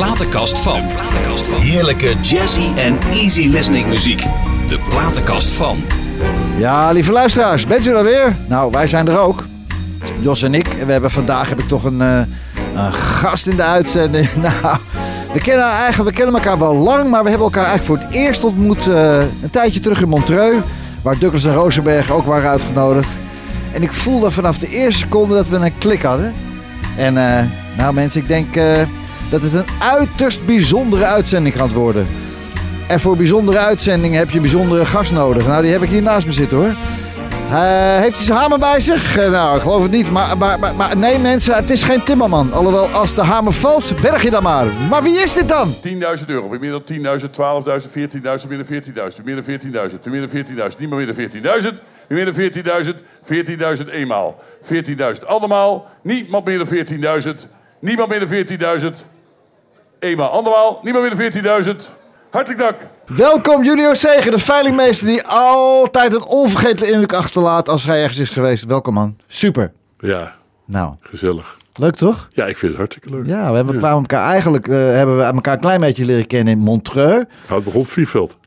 platenkast van. Heerlijke jazzy en easy listening muziek. De platenkast van. Ja, lieve luisteraars, bent u er weer? Nou, wij zijn er ook. Jos en ik. En we hebben vandaag heb ik toch een, eh, een gast in de uitzending. Nou, we kennen, eigenlijk, we kennen elkaar wel lang, maar we hebben elkaar eigenlijk voor het eerst ontmoet eh, een tijdje terug in Montreux. Waar Douglas en Rosenberg ook waren uitgenodigd. En ik voelde vanaf de eerste seconde dat we een klik hadden. En eh, nou mensen, ik denk dat het een uiterst bijzondere uitzending gaat worden. En voor bijzondere uitzendingen heb je bijzondere gast nodig. Nou, die heb ik hier naast me zitten hoor. Eh, heeft hij zijn hamer bij zich? Eh, nou, ik geloof het niet. Maar, maar, maar, nee mensen, het is geen timmerman. Alhoewel, als de hamer valt, berg je dan maar. Maar wie is dit dan? 10.000 euro, meer dan 10.000, 12.000, 14.000, meer dan 14.000, meer dan 14.000, meer dan 14.000, niet meer dan 14.000, meer dan 14.000, 14.000 eenmaal, 14.000 allemaal, niemand meer dan 14.000, niemand meer dan 14.000, eenmaal andermaal, niemand meer dan 14.000. Hartelijk dank. Welkom Junior Zegen, de veilingmeester die altijd een onvergetelijke indruk achterlaat als hij ergens is geweest. Welkom man, super. Ja, Nou, gezellig. leuk toch? Ja, ik vind het hartstikke leuk. Ja, we hebben, kwamen elkaar eigenlijk eh, hebben we elkaar een klein beetje leren kennen in Montreux. Begon op het vliegveld.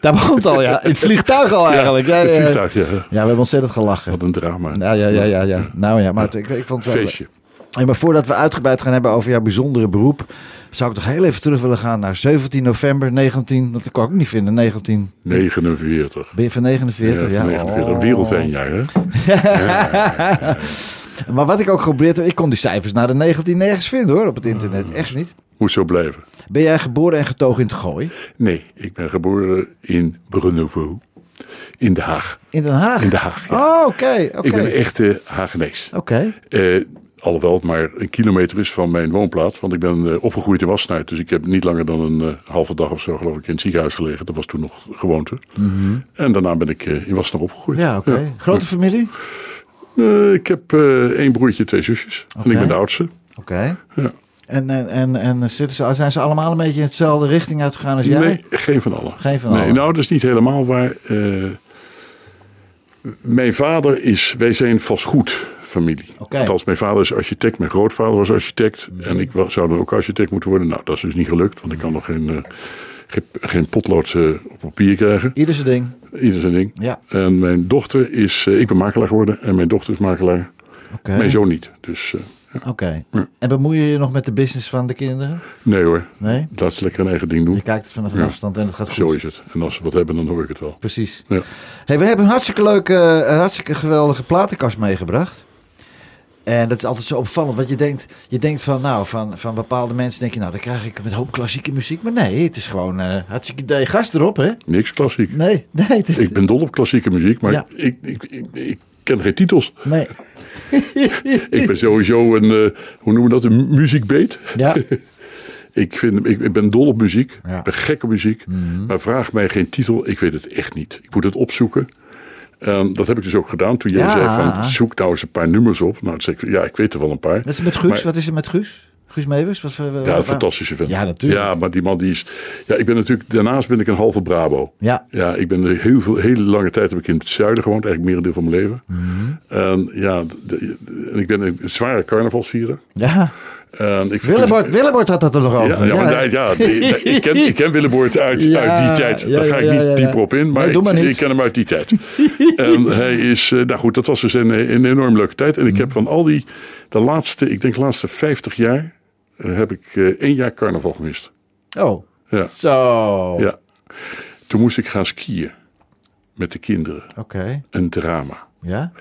Daar begon het al, ja. In het vliegtuig al eigenlijk. Ja, het ja, ja. vliegtuig, ja. Ja, we hebben ontzettend gelachen. Wat een drama. Ja, ja, ja, ja, ja. Nou ja, maar het- ik, ik vond het wel... Feestje. Hey, maar voordat we uitgebreid gaan hebben over jouw bijzondere beroep, zou ik toch heel even terug willen gaan naar 17 november 19, dat kan ik ook niet vinden, 19, 49. ben je van 49? Ja, van 49. Oh. Wereldwijnjaar, hè? Maar wat ik ook geprobeerd heb, ik kon die cijfers naar de 19 nergens vinden hoor, op het internet. Echt niet. Moet zo blijven. Ben jij geboren en getogen in het Gooi? Nee, ik ben geboren in Brunnevo. In Den Haag. In Den Haag? In Den Haag, ja. Oh, oké, oké. Ik ben een echte Hagenees. Oké. Eh, alhoewel het maar een kilometer is van mijn woonplaats. Want ik ben eh, opgegroeid in Wassenaar. Dus ik heb niet langer dan een eh, halve dag of zo geloof ik in het ziekenhuis gelegen. Dat was toen nog gewoonte. En daarna ben ik eh, in Wassenaar opgegroeid. Mhm. Ja, oké. Grote familie? Ik heb één broertje, twee zusjes. En ik ben de oudste. Oké. Ja. En, en, en, en zitten ze, zijn ze allemaal een beetje in hetzelfde richting uitgegaan als jij? Nee, geen van allen. Geen van nee, allen. Nou, dat is niet helemaal waar. Mijn vader is, wij zijn Oké. Althans, mijn vader is architect, mijn grootvader was architect. En ik wa- zou dan ook architect moeten worden. Nou, dat is dus niet gelukt, want ik kan nog geen, eh, geen, geen potlood eh, op papier krijgen. Ieder zijn ding. Ieder zijn ding. Ja. En mijn dochter is, eh, ik ben makelaar geworden en mijn dochter is makelaar. Oké. Mijn zoon niet. Dus ja. Oké. En bemoei je je nog met de business van de kinderen? nee hoor, Nee? laat ze lekker hun eigen ding doen. Je kijkt het vanaf een Ja. afstand en het gaat goed. Zo is het. En als ze wat hebben, dan hoor ik het wel. Precies. Ja. Hey, we hebben een hartstikke leuke, een hartstikke geweldige platenkast meegebracht. En dat is altijd zo opvallend, want je denkt, je denkt van, nou, van, van bepaalde mensen denk je, nou, dan krijg ik met hoop klassieke muziek. Maar nee, het is gewoon eh hartstikke idee. Gast erop, hè? Niks klassiek. Nee, nee, het is... Ik ben dol op klassieke muziek, maar Ja. ik, ik, ik, ik ken geen titels. Nee. Ik ben sowieso een, eh, hoe noemen we dat, een muziekbeet. Ja. Ik, vind, ik, ik ben dol op muziek, Ja. Mhm. ik ben gek op muziek. Maar vraag mij geen titel, ik weet het echt niet. Ik moet het opzoeken. En dat heb ik dus ook gedaan toen jij Ja. zei van zoek nou eens een paar nummers op. Nou, zei ik, ja, ik weet er wel een paar. Dat is met Guus. Maar- Wat is er met Guus? Guus Meeuwis? Wat, Ja, een fantastische vent. Ja, natuurlijk. Ja, maar die man die is... Ja, ik ben natuurlijk... Daarnaast ben ik een halve Brabo. Ja. Ja, ik ben heel veel, hele lange tijd heb ik in het zuiden gewoond. Eigenlijk merendeel van mijn leven. Mhm. En ja, de- de- en ik ben een zware carnavalsvierder. Ja. En ik had dat er nog over. Ja, ja, maar ja, ja, die- die- ik, ken, ik ken uit, Ja, uit die tijd. Daar ga ik niet dieper op in, maar, Nee, ik, ken hem uit die tijd. en hij is, eh, nou goed, dat was dus een, een enorm leuke tijd. En ik heb van al die, de laatste, ik denk de laatste 50 jaar, eh, heb ik eh, één jaar carnaval gemist. Oh, Ja, zo. ja. Toen moest ik gaan skiën met de kinderen. Oké. Een drama. Ja?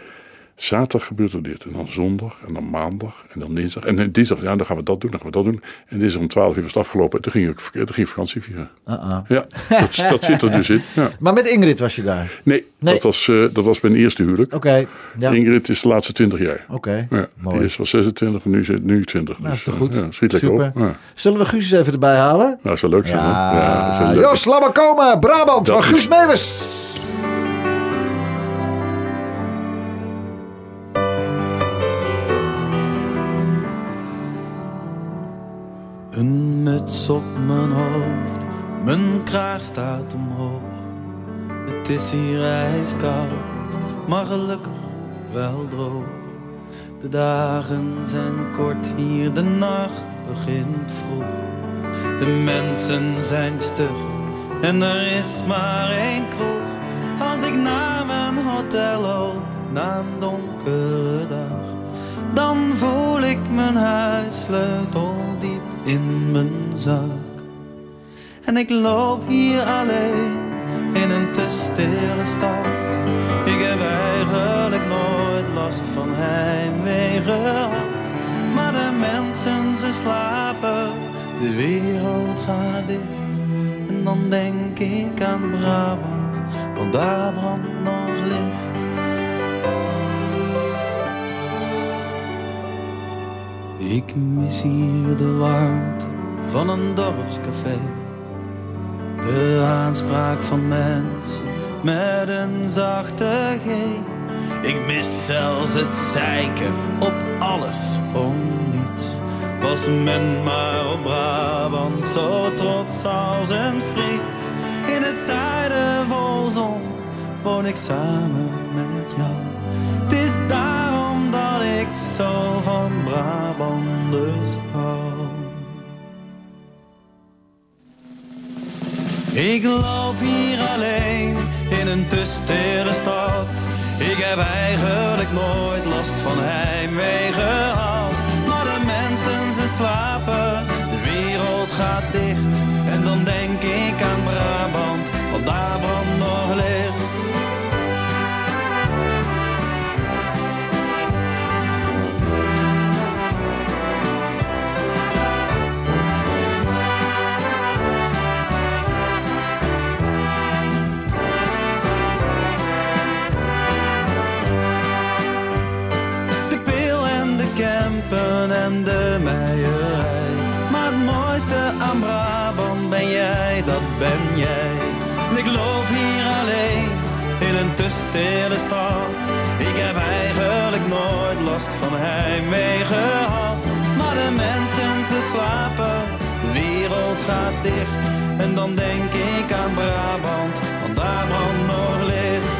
Zaterdag gebeurt er dit. En dan zondag. En dan maandag. En dan dinsdag. En dan dinsdag, ja, dan gaan we dat doen. Dan gaan we dat doen. En dinsdag om 12 uur was het afgelopen. En toen ging ik, toen ging vakantie vieren. Uh-uh. Ja, dat, dat zit er dus in. Ja. Maar met Ingrid was je daar? Nee, Nee. Dat, was, eh, dat was mijn eerste huwelijk. Oké. Ja. Ingrid is de laatste 20 jaar. Oké. Ja, Mooi. die is was 26 en nu, zit- nu 20. Nou, is dus, toch goed? eh, Ja, schiet lekker Super. op. Zullen we Guus eens even erbij halen? Nou, dat zou leuk zijn. Ja, Jos. Brabant Dat van Guus is- muts op mijn hoofd, mijn kraag staat omhoog. Het is hier ijskoud, maar gelukkig wel droog. De dagen zijn kort hier, de nacht begint vroeg. De mensen zijn stug en er is maar één kroeg. Als ik naar mijn hotel loop na een donkere dag, dan voel ik mijn huissleutel diep in mijn zak. En ik loop hier alleen in een te stille stad. Ik heb eigenlijk nooit last van heimwee gehad. Maar de mensen ze slapen, de wereld gaat dicht. En dan denk ik aan Brabant, want daar brandt nog Ik mis hier de warmte van een dorpscafé. De aanspraak van mensen met een zachte G. Ik mis zelfs het zeiken op alles om niets. Was men maar op Brabant zo trots als een Fries. In het zuiden vol zon woon ik samen ik zo van Brabanders hou. Ik loop hier alleen in een te stad. Ik heb eigenlijk nooit last van heimwee gehad. Maar de mensen ze slapen, de wereld gaat dicht. En dan denk ik aan Brabant, want daar brandt nog licht. En de meierij. Maar het mooiste aan Brabant ben jij, dat ben jij. Ik loop hier alleen in een te stille stad. Ik heb eigenlijk nooit last van heimwee gehad. Maar de mensen ze slapen, de wereld gaat dicht. En dan denk ik aan Brabant, want daar brandt nog licht.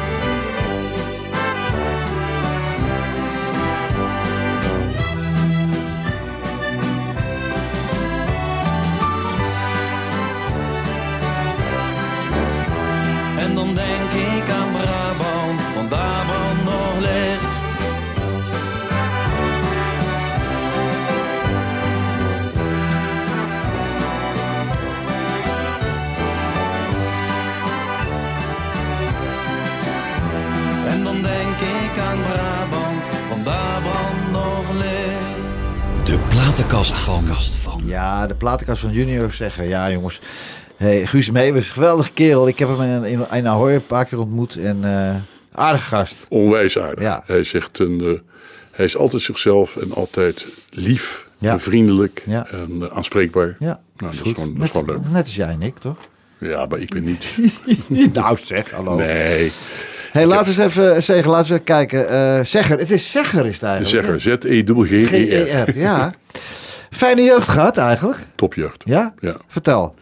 Platenkast van. Ja, de platenkast van Junior zeggen. Ja, jongens. Hey, Guus Meeuwis, geweldige kerel. Ik heb hem in, in, in Ahoy een paar keer ontmoet. En eh aardige gast. Onwijs aardig. Ja. Hij, zegt een, eh, hij is altijd zichzelf en altijd lief, Ja. en vriendelijk Ja. en eh, aanspreekbaar. Ja, Nou, dat is goed. gewoon- dat is gewoon leuk. Net als jij en ik, toch? Ja, maar ik ben niet. nou zeg, hallo. Nee, Hey, laten we eens even zeggen, laten we even kijken. Eh Zegger, het is Zegger is het eigenlijk. zegger. Z-E-G-G-E-R. G-E-R, ja. Fijne jeugd gehad eigenlijk. Topjeugd. Ja? Ja. Vertel.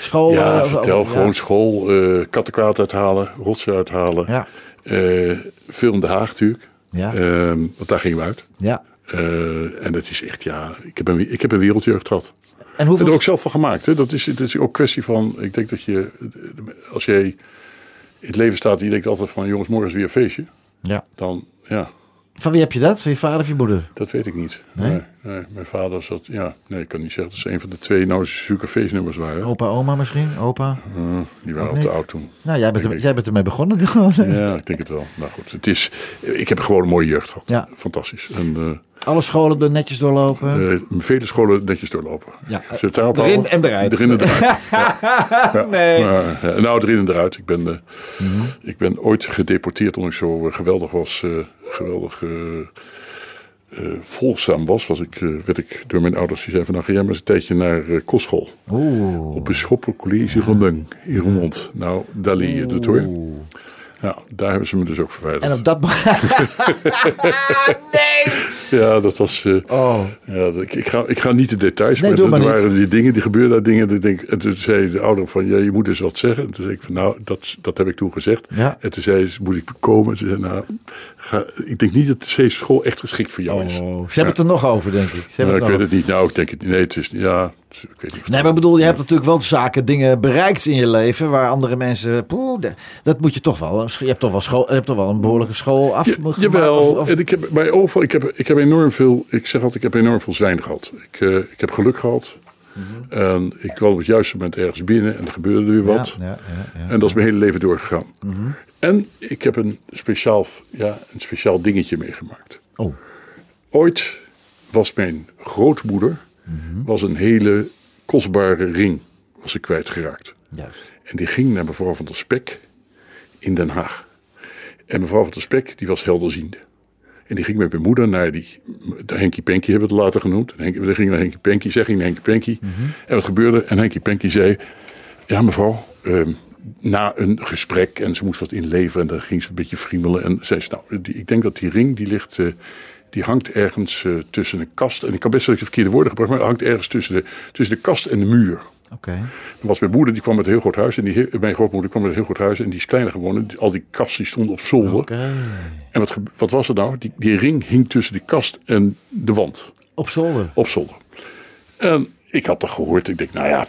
School. Ja, eh, vertel. ja. Gewoon school, kattenkwaad uithalen, rotsen uithalen. Ja. Eh, veel in Den Haag natuurlijk. Ja. Ehm, want daar gingen we uit. ja. En het is echt, ja, ik heb een, ik heb een wereldjeugd gehad. En En hoeveel... er ook zelf van gemaakt. Hè? Dat, is, dat is ook kwestie van, ik denk dat je, als jij in het leven staat je denkt altijd van, jongens, morgen is weer een feestje. Ja. Dan, ja, Van wie heb je dat? Van je vader of je moeder? dat weet ik niet. Nee? Nee? Nee, mijn vader zat, ja, nee, ik kan niet zeggen dat ze een van de twee nou zulke feestnummers waren. Opa, oma misschien? Opa? Eh, die waren al te oud toen. Nou, jij bent, er, jij bent ermee begonnen. Ja, ik denk het wel. Nou goed, het is, ik heb gewoon een mooie jeugd gehad. Ja. Fantastisch. En eh, Alle scholen er netjes doorlopen. eh, vele scholen netjes doorlopen. Ja. Daarop Erin en eruit. Erin en eruit. Ja. nee. Ja, nou, erin en eruit. Ik ben, eh, Mhm. ik ben ooit gedeporteerd omdat ik zo eh, geweldig was. geweldig volgzaam was. was ik, werd ik door mijn ouders die zeiden van... Nou, ga jij maar eens een tijdje naar kostschool. Oeh. Op Bisschoppelijk College Rondeng in Roermond. Nou, daar leer je het hoor. Ja, daar hebben ze me dus ook verwijderd. En op dat moment... nee! Ja, dat was... eh, Oh. Ja, dat- ik, ik, ga, ik ga niet de details, Nee, maar dat maar niet. waren die dingen, die gebeurden daar dingen. En, denk, en toen zei de ouder van, ja, je moet eens wat zeggen. En toen zei ik van, nou, dat, dat heb ik toen gezegd. Ja. En toen zei ze, moet ik komen? En ze zei, nou, ga, ik denk niet dat deze school echt geschikt voor jou is. Oh. Ze hebben het er nog over, denk ik. Ze hebben Nou, ik het weet nog het niet. Nou, ik denk het niet. Nee, het is, ja, Dus ik weet niet Nee, maar ik bedoel, je hebt natuurlijk wel zaken, dingen bereikt in je leven waar andere mensen. poeh, dat moet je toch wel. Je hebt toch wel, school, je hebt toch wel een behoorlijke school af. Ja, jawel, of- of- en ik heb bij overal, ik heb, ik heb enorm veel, ik zeg altijd, ik heb enorm veel zwijn gehad. Ik, eh, ik heb geluk gehad. En ik kwam op het juiste moment ergens binnen en er gebeurde er weer wat. Ja, ja, ja. En dat is mijn hele leven doorgegaan. En ik heb een speciaal, ja, een speciaal dingetje meegemaakt. Oh. Ooit was mijn grootmoeder was een hele kostbare ring was ze kwijtgeraakt. Juist. En die ging naar mevrouw van der Spek in Den Haag. En mevrouw van der Spek, die was helderziende. En die ging met mijn moeder naar die, Henkie Penkie hebben we het later genoemd. En Henkie, ze ging naar Henkie Penkie, zij ging naar Henkie Penkie. En wat gebeurde? En Henkie Penkie zei, ja mevrouw, ehm, na een gesprek en ze moest wat inleveren en dan ging ze een beetje friemelen. En zei ze, nou, die, ik denk dat die ring, die ligt, eh, die hangt ergens eh, tussen een kast. En ik kan best wel de verkeerde woorden gebruiken, maar hangt ergens tussen de, tussen de kast en de muur. Oké. Was mijn moeder, die kwam met een heel groot huis. En die, mijn grootmoeder kwam met een heel groot huis. En die is kleiner geworden. Al die kasten die stonden op zolder. Oké. En wat, wat was er nou? Die, die ring hing tussen die kast en de wand. Op zolder. Op zolder. En ik had dat gehoord. Ik denk, nou ja,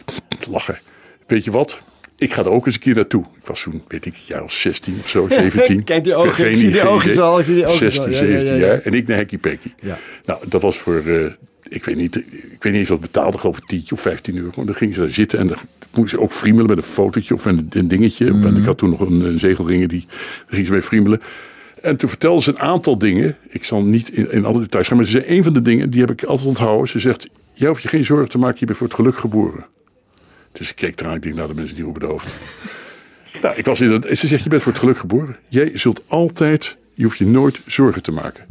lachen. Weet je wat? Ik ga er ook eens een keer naartoe. Ik was toen, weet ik, een jaar of 16 of zo, 17. Kijk die ogen, geen ik zie die oogjes al, ik zie die oogjes 16, al. Ja, ja, 17 ja, ja. jaar. En ik naar Hekkie Pekkie. Ja. Nou, dat was voor, eh, ik weet niet, ik weet niet eens wat betaalde, geloof ik 10 of 15 euro. Maar dan ging ze daar zitten en dan moest ze ook friemelen met een fotootje of een, een dingetje. Mhm. Want ik had toen nog een, een zegelringen, die ging ze mee friemelen. En toen vertelde ze een aantal dingen. Ik zal niet in, in alle details gaan, maar ze zei een van de dingen, die heb ik altijd onthouden. Ze zegt, jij hoeft je geen zorgen te maken, je bent voor het geluk geboren. Dus ik keek eraan, ik denk, nou de mensen die roepen de hoofd. Nou, ik was in het, ze zegt, je bent voor het geluk geboren. Jij zult altijd, je hoeft je nooit zorgen te maken.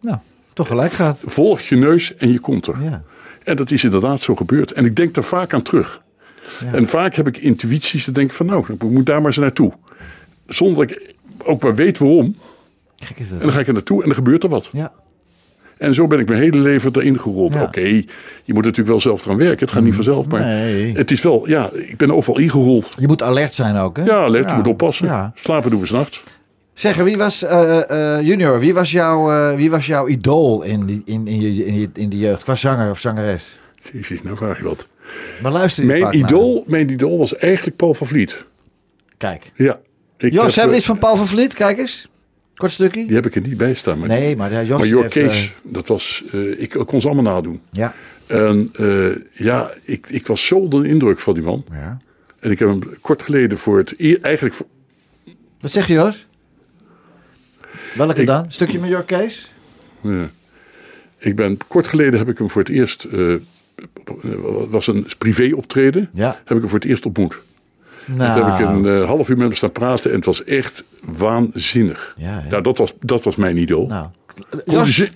Nou, toch gelijk gaat. Volg je neus en je komt er. Ja. En dat is inderdaad zo gebeurd. En ik denk daar vaak aan terug. En vaak heb ik intuïties te denken van nou, ik moet daar maar eens naartoe. Zonder dat ik ook maar weet waarom. Gek is En dat. dan ga ik er naartoe en dan gebeurt er wat. Ja. En zo ben ik mijn hele leven erin gerold. Ja. Oké, je moet natuurlijk wel zelf eraan werken. Het gaat niet vanzelf. Maar Nee. het is wel, ja, ik ben overal ingerold. Je moet alert zijn ook, hè? Ja, let, je moet oppassen. Ja. Slapen doen we s'nachts. Zeg, wie was, eh, eh, junior, wie was, jouw, eh, wie was jouw idool in, die, in, in, je, in, je, in de jeugd? Qua zanger of zangeres? Zie, nou vraag je wat. Maar luister je Mijn naar? idool, mijn idool was eigenlijk Paul van Vliet. Kijk. Ja. Ik Jos, heb, hebben we eh, iets van Paul van Vliet? Kijk eens. Kort stukje. Die heb ik er niet bij staan. Maar Nee, maar Jos Maar Kees, eh, dat was, eh, ik kon ze allemaal nadoen. ja. En eh, ja, ik, ik was zo onder de indruk van die man. ja. En ik heb hem kort geleden voor het, e- eigenlijk voor, Wat zeg je, Jos? Welke Ik- dan? Stukje met Kees? ja. ik ben, kort geleden heb ik hem voor het eerst, was een privé optreden, Ja. heb ik hem voor het eerst ontmoet. Nou, Toen heb ik een eh, half uur met hem staan praten en het was echt waanzinnig. Ja, ja. Nou, dat was, dat was mijn idool. nou.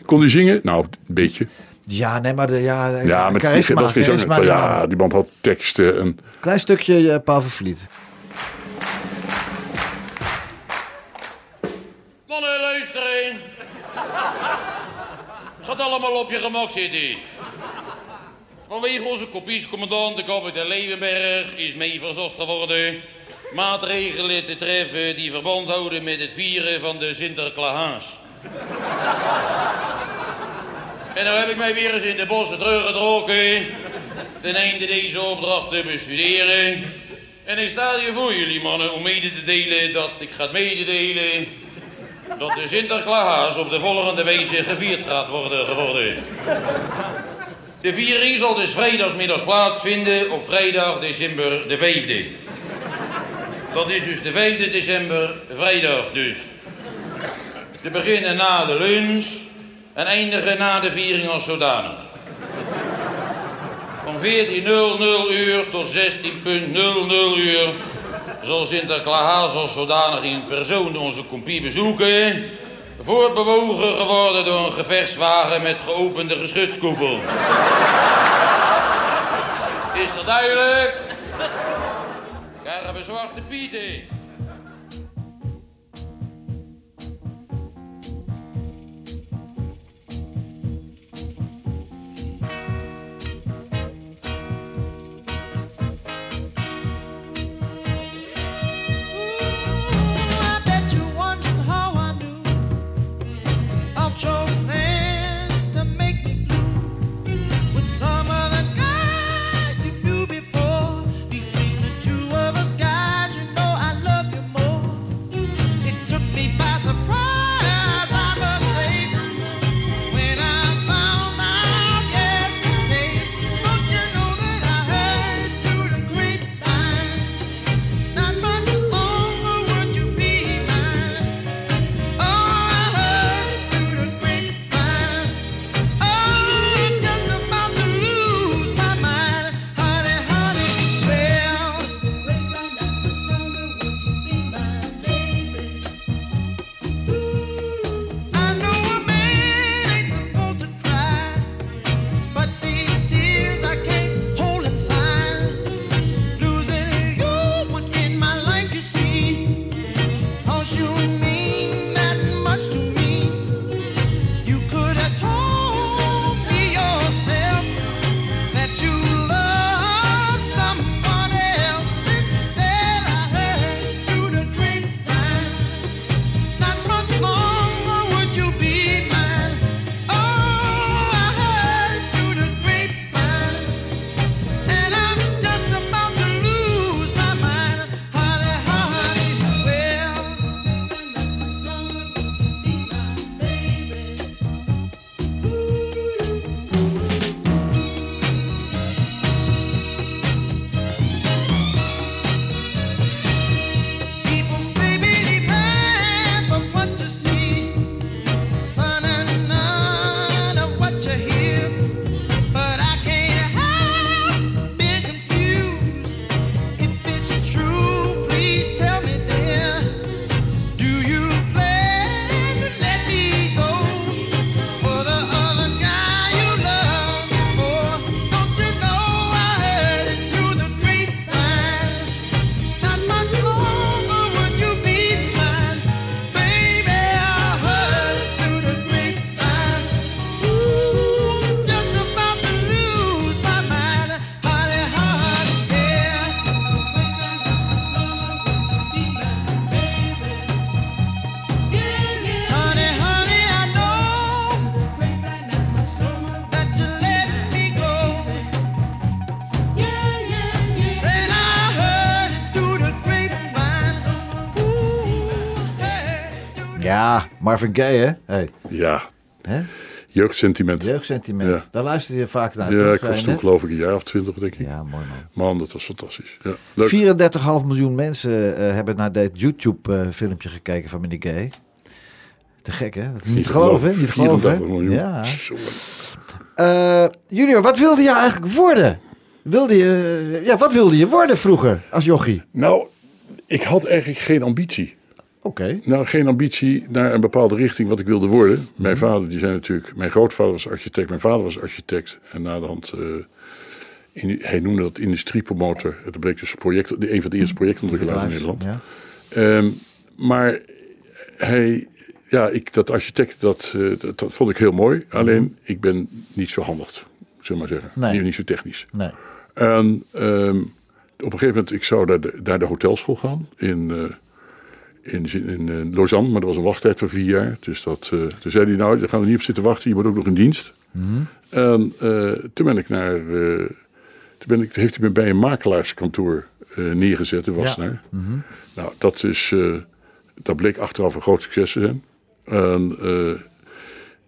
kon, hij zingen? Nou, een beetje. ja, nee, maar de, ja, Ja, maar charisma, dat was geen zanger. Ja, die man had teksten en... Klein stukje eh, Paul van Vliet. Mannen, luisteren. Gaat allemaal op je gemak zitten. Vanwege onze kopiescommandant, de kapitein Leeuwenberg, is mee verzocht geworden maatregelen te treffen die verband houden met het vieren van de Sinterklaas. En nou heb ik mij weer eens in de bossen teruggetrokken ten einde deze opdracht te bestuderen. En ik sta hier voor jullie mannen om mede te delen dat ik ga mededelen dat de Sinterklaas op de volgende wijze gevierd gaat worden geworden. De viering zal dus vrijdagsmiddags plaatsvinden op vrijdag december de 5e. Dat is dus de 5e december, vrijdag dus. Te beginnen na de lunch en eindigen na de viering als zodanig. Van 14.00 uur tot 16.00 uur zal Sinterklaas als zodanig in persoon onze compie bezoeken. Voortbewogen geworden door een gevechtswagen met geopende geschutskoepel. Is dat duidelijk? Krijgen we zwarte pieten. I Ja, Marvin Gaye, hè? Hey. Ja, Hè? jeugdsentiment. Jeugdsentiment. Ja. Daar luister je vaak naar. Ja, ik was je toen geloof ik een jaar of twintig, denk ik. Ja, mooi man. Man, dat was fantastisch. Ja, leuk. 34,5 miljoen mensen eh, hebben naar dit YouTube-filmpje gekeken van meneer Gay. Te gek, hè? Dat is niet te geloven, hè? Niet geloven, hè? 34 miljoen. Ja. Eh, junior, wat wilde je eigenlijk worden? Wilde je, ja, wat wilde je worden vroeger als jochie? Nou, ik had eigenlijk geen ambitie. Nou, geen ambitie naar een bepaalde richting wat ik wilde worden. Mijn vader, die zei natuurlijk... Mijn grootvader was architect, mijn vader was architect. En na de hand... eh, in, hij noemde dat industriepromotor. Dat bleek dus project, een van de eerste projectontwikkelaars in Nederland. Ja. Ehm, maar hij, ja, ik, dat architect, dat, eh, dat, dat vond ik heel mooi. Alleen, ik ben niet zo handig, zullen we maar zeggen. Nee. Niet, niet zo technisch. Nee. En ehm, op een gegeven moment, ik zou naar de, naar de hotelschool gaan in, eh, in, in, eh, Lausanne. Maar er was een wachttijd van vier jaar. Dus dat, eh, toen zei hij, nou, daar gaan we niet op zitten wachten. Je moet ook nog in dienst. En eh, toen ben ik naar... toen ben ik, heeft hij me bij een makelaarskantoor neergezet in Wassenaar. Nou, dat, is, dat bleek achteraf een groot succes te zijn. En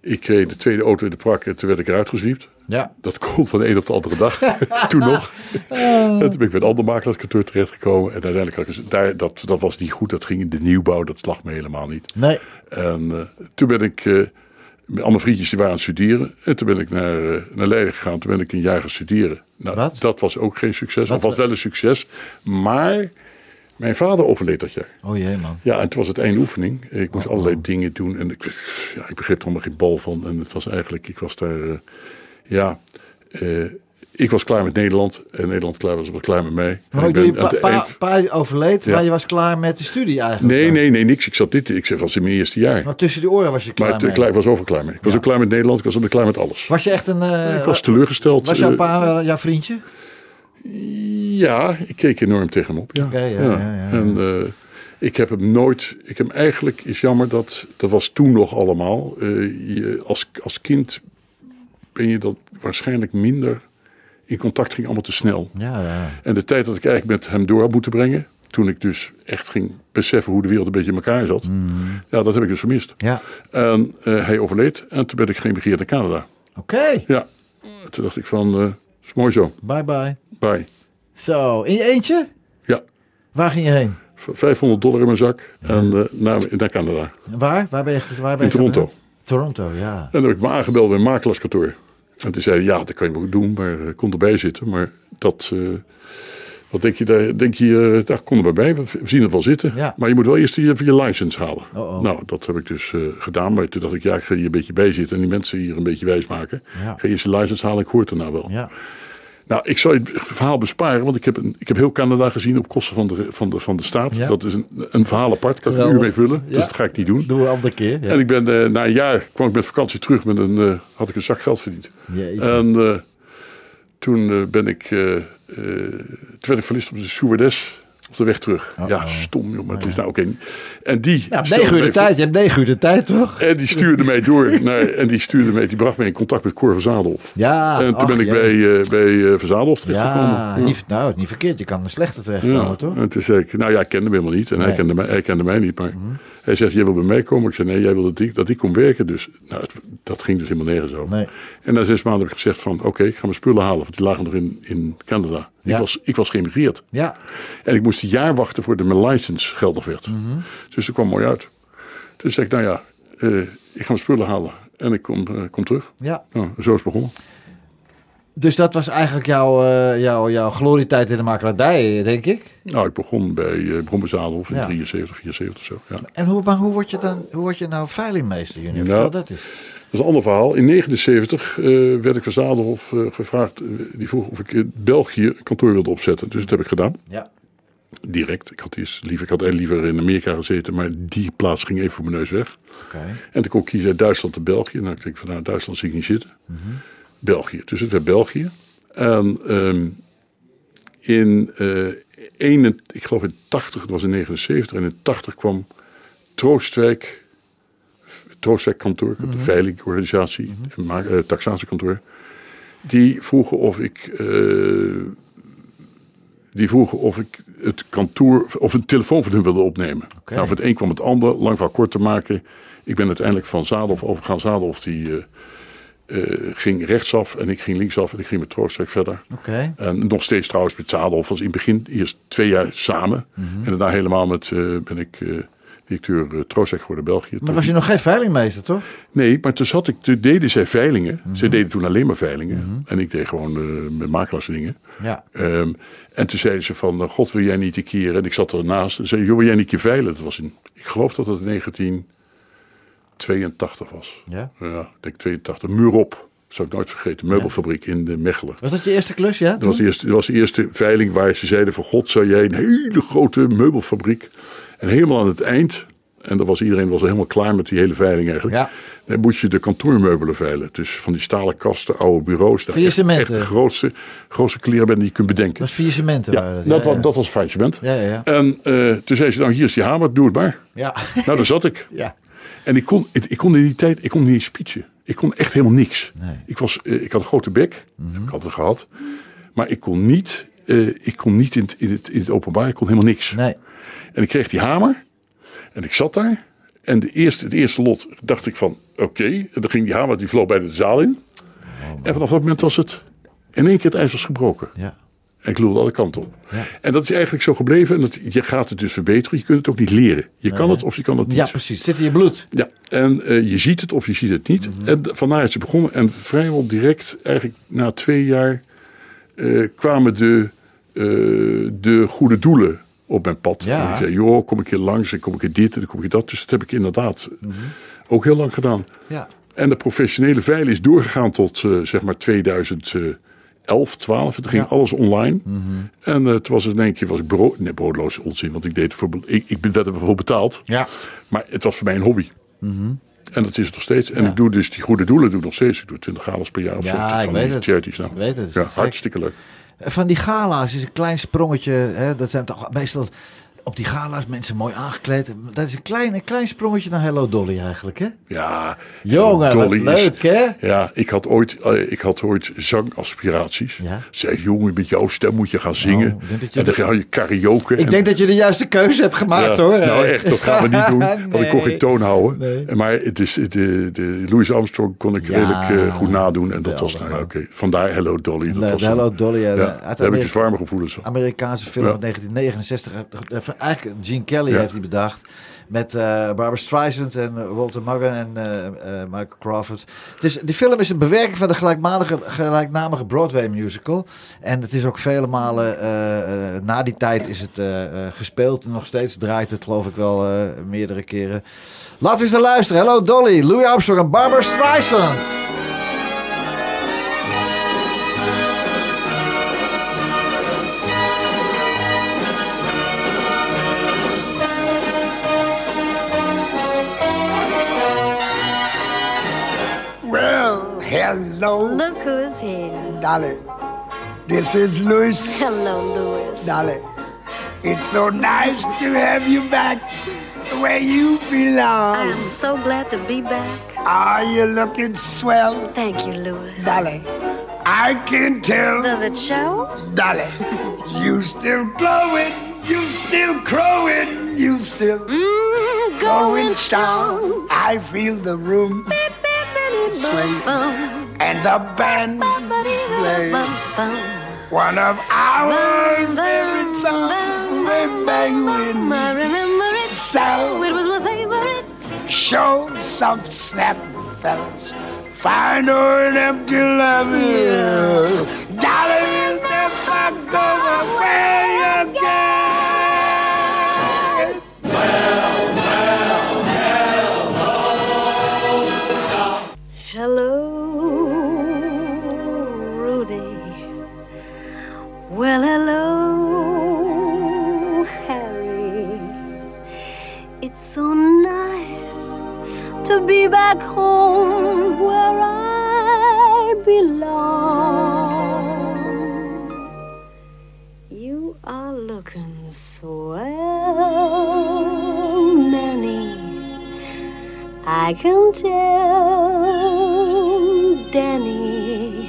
ik kreeg de tweede auto in de prak en toen werd ik eruit gezwiept. Ja. Dat kon van de een op de andere dag. toen nog. En toen ben ik bij een ander makelaarskantoor terechtgekomen. En uiteindelijk had ik daar, dat, dat was niet goed. Dat ging in de nieuwbouw. Dat lag me helemaal niet. Nee. En eh, toen ben ik, eh, met allemaal vriendjes die waren aan het studeren. En toen ben ik naar, eh, naar Leiden gegaan. Toen ben ik een jaar gaan studeren. Nou, Wat? dat was ook geen succes. Wat? Of was wel een succes. Maar mijn vader overleed dat jaar. Oh jee, man. Ja, en het was het einde oefening. Ik moest allerlei dingen doen. En ik, ja, ik begreep er allemaal geen bal van. En het was eigenlijk, ik was daar, ja... eh, ik was klaar met Nederland. En Nederland klaar was wel klaar met mij. Maar ik je ben pa, overleed, Ja. maar je was klaar met de studie eigenlijk. Nee, dan. nee, nee, niks. Ik zat dit. Ik was in mijn eerste jaar. Maar tussen de oren was je klaar Maar mee. ik was over klaar mee. Ik was Ja. ook klaar met Nederland. Ik was ook klaar met alles. Was je echt een... eh, ik was teleurgesteld. Was jouw eh, pa wel jouw vriendje? Ja, ik keek enorm tegen hem op. Ja. Oké, ja, ja, ja. En ik heb hem nooit. Ik heb hem eigenlijk is jammer dat dat was toen nog allemaal. je, als, als kind je dat waarschijnlijk minder in contact ging allemaal te snel. Ja, ja. En de tijd dat ik eigenlijk met hem door had moeten brengen, toen ik dus echt ging beseffen hoe de wereld een beetje in elkaar zat, ja, dat heb ik dus vermist. Ja. En eh, hij overleed en toen ben ik geëmigreerd naar Canada. Oké. Ja, toen dacht ik van, eh is mooi zo, Bye bye. bye. Zo, in je eentje? Ja, Waar ging je heen? v- 500 dollar in mijn zak en eh, naar, naar Canada. Waar? Waar ben je, waar ben In je Toronto. geweest? Toronto, ja. En dan heb ik me aangebeld bij een makelaarskantoor. En toen zei hij, ja, dat kan je wel doen, maar eh, kom erbij zitten. Maar dat, eh, wat denk je, daar, denk je eh, daar kom er maar bij, we we zien het wel zitten. Ja. Maar je moet wel eerst je, je license halen. Oh, oh. Nou, dat heb ik dus gedaan. Maar toen dacht ik, ja, ik ga hier een beetje bij zitten en die mensen hier een beetje wijs maken. Ja. Ga eerst je license halen, ik hoor het erna wel. Ja. Nou, ik zal je het verhaal besparen, want ik heb, een, ik heb heel Canada gezien op kosten van de, van de, van de staat. Ja. Dat is een, een verhaal apart, kan ik een uur mee vullen. Ja. Dus dat ga ik niet doen. Doen we een andere keer. Ja. En ik ben eh, na een jaar kwam ik met vakantie terug met een, eh, had ik een zak geld verdiend. En eh, toen ben ik, eh, toen werd ik op de stewardess op de weg terug. Ja, stom joh, maar het is nou oké. En die ja, negen uur de voor- tijd. Je hebt negen uur de tijd, toch? En die stuurde mij door naar, en die stuurde mij, die bracht mij in contact met Cor van Zadelhof. Ja. en toen ben ik jee. bij, eh bij Zadelhof terechtgekomen. Ja, niet, nou, niet verkeerd. Je kan er slechter terechtkomen, Ja, toch? en toen zei ik, nou ja, ik kende hem helemaal niet. En hij, Nee. Mhm. kende mij, hij kende mij niet. Maar hij zegt, jij wil bij mij komen? Ik zei, nee, jij wil dat ik, dat ik kom werken. Dus nou, dat ging dus helemaal nergens over. Nee. En na zes maanden heb ik gezegd van, oké, ik ga mijn spullen halen. Want die lagen nog in, in Canada. Ja. Ik, was, ik was geëmigreerd. Ja. En ik moest een jaar wachten voordat mijn license geldig werd. Mhm. Dus dat kwam mooi uit. Toen zei ik, nou ja, eh, ik ga mijn spullen halen. En ik kom, eh, kom terug. ja. Nou, zo is het begonnen. Dus dat was eigenlijk jouw, eh, jouw, jouw glorietijd in de makelaardij, denk ik. Nou, ik begon bij uh, in Ja. 73, 74 zo. Ja. En hoe, maar hoe word je dan hoe word je nou veilingmeester, Junior? Nou, dat eens. Dat is een ander verhaal. In 1979 eh, werd ik van Zadelhof eh, gevraagd. eh, die vroeg of ik in België een kantoor wilde opzetten. Dus dat heb ik gedaan. Ja. Direct. Ik had, eerst liever, ik had liever in Amerika gezeten. Maar die plaats ging even voor mijn neus weg. Oké. En toen kon ik kiezen uit Duitsland en België. Nou, ik denk van nou, Duitsland zie ik niet zitten. België. Dus het werd België. En ehm, in, eh een, ik geloof in 80, het was in 79. En in 80 kwam Troostwijk, Troostwijk kantoor, de veilingorganisatie, en ma- eh, taxatiekantoor. Die vroegen of ik eh, die vroegen of ik het kantoor of een telefoon van hun wilde opnemen. Nou, van het een kwam het ander. Lang van kort te maken. Ik ben uiteindelijk van Zadelhof overgegaan. Zadelhof die eh, eh, ging rechtsaf en ik ging linksaf en ik ging met Troostweg verder. En nog steeds trouwens met Zadelhof was in het begin eerst twee jaar samen. Mhm. En daarna helemaal met, ben ik directeur uh, Troostweg geworden België. Maar was je nog geen veilingmeester, toch? Nee, maar toen zat ik, toen deden zij veilingen. Mhm. Zij deden toen alleen maar veilingen. En ik deed gewoon eh, met makelaarsdingen. Ja. Ehm, en toen zeiden ze van, eh, god wil jij niet een keer... En ik zat ernaast en zei, joh wil jij niet een keer veilen? Dat was in, ik geloof dat het in 1982 was. Ja. Ja, ik denk 82. Muurop, zou ik nooit vergeten. Meubelfabriek in de Mechelen. Was dat je eerste klus, ja? Dat was, de eerste, dat was de eerste veiling waar ze zeiden van god zou jij een hele grote meubelfabriek. En helemaal aan het eind, en dat was, iedereen was al helemaal klaar met die hele veiling eigenlijk. Ja. Dan moet je de kantoormeubelen veilen. Dus van die stalen kasten, oude bureaus. daar Vier echt, echt de grootste, grootste kleerband die je kunt bedenken. Dat was cementen. Ja, waren dat, ja, was, dat was faillissement. Ja, ja, ja. En eh, toen zei ze, nou hier is die hamer, doe het maar. Ja. Nou, daar zat ik. ja. En ik kon, ik, ik kon in die tijd, ik kon niet eens speechen. Ik kon echt helemaal niks. Nee. Ik, was, eh, ik had een grote bek, heb ik altijd gehad. Maar ik kon niet, eh, ik kon niet in, het, in, het, in het openbaar, ik kon helemaal niks. Nee. En ik kreeg die hamer en ik zat daar. En de eerste, het eerste lot dacht ik van, oké. En dan ging die hamer, die vloog bij de zaal in. en vanaf dat moment was het, in één keer het ijs was gebroken. Ja. En ik lulde alle kanten op. Ja. En dat is eigenlijk zo gebleven. En dat, je gaat het dus verbeteren. Je kunt het ook niet leren. Je kan het of je kan het niet. ja, precies. Het zit in je bloed. Ja, en eh, je ziet het of je ziet het niet. Mhm. En vandaar is het begonnen. En vrijwel direct, eigenlijk na twee jaar, eh, kwamen de, eh, de goede doelen op mijn pad. Ja. En die zei, joh, kom ik hier langs en kom ik hier dit en dan kom ik dat. Dus dat heb ik inderdaad Mhm. ook heel lang gedaan. Ja. En de professionele veiling is doorgegaan tot eh, zeg maar 2011, 12. En toen ging Ja. alles online. Mhm. En eh, toen was het in één keer was ik brood, nee, broodloos onzin, want ik deed het voor, ik, ik werd er voor betaald. Ja. Maar het was voor mij een hobby. En dat is het nog steeds. En ik doe dus die goede doelen doe ik nog steeds. Ik doe 20 galas per jaar of Ja, zo. ik Van weet die het. charities. Nou. Ik weet het, het Ja, hartstikke leuk. Van die gala's is een klein sprongetje. Hè, dat zijn toch meestal op die gala's mensen mooi aangekleed. Dat is een klein, een klein sprongetje naar Hello Dolly eigenlijk, hè? Ja, Jongen, wat Dolly is- leuk, hè? Ja, ik had ooit, eh, ik had ooit zangaspiraties. Ja. Zei, jongen, met jouw stem moet je gaan zingen. Je- en dan ga je karaoke. Ik en- denk dat je de juiste keuze hebt gemaakt, Ja, hoor. Nou echt, dat gaan we niet doen. Want ik kon geen toon houden. Nee. Maar het is, de, de Louis Armstrong kon ik Ja, redelijk eh, goed nadoen. En dat was nou, oké. Vandaar Hello Dolly. Dat De, was dan- Hello Dolly. Ja, eh, daar heb ik dus warme gevoelens van. Amerikaanse film uit 1969. Eigenlijk Gene Kelly Ja. heeft die bedacht. Met eh, Barbara Streisand en eh, Walter Maggan en eh, Michael Crawford. Het is, die film is een bewerking van de gelijknamige, gelijknamige Broadway musical. En het is ook vele malen na die tijd is het gespeeld. En nog steeds draait het geloof ik wel meerdere keren. Laten we eens naar luisteren. Hello Dolly, Louis Armstrong en Barbara Streisand. Hello, Look who's here. Dolly. This is Louis. Hello, Louis. Dolly. It's so nice to have you back where you belong. I am so glad to be back. Are you looking swell, Thank you, Louis. Dolly? I can tell, Does it show? Dolly. you still glowing, you still crowing, you still Mm, going going strong. strong. I feel the room swing and the band play. bum, bum. One of our favorite songs way back I remember it So It was my favorite. show some snap, fellas. Find an empty love here. Darling, will never go away again. Back home where I belong. You are looking swell, Nanny. I can tell, Danny,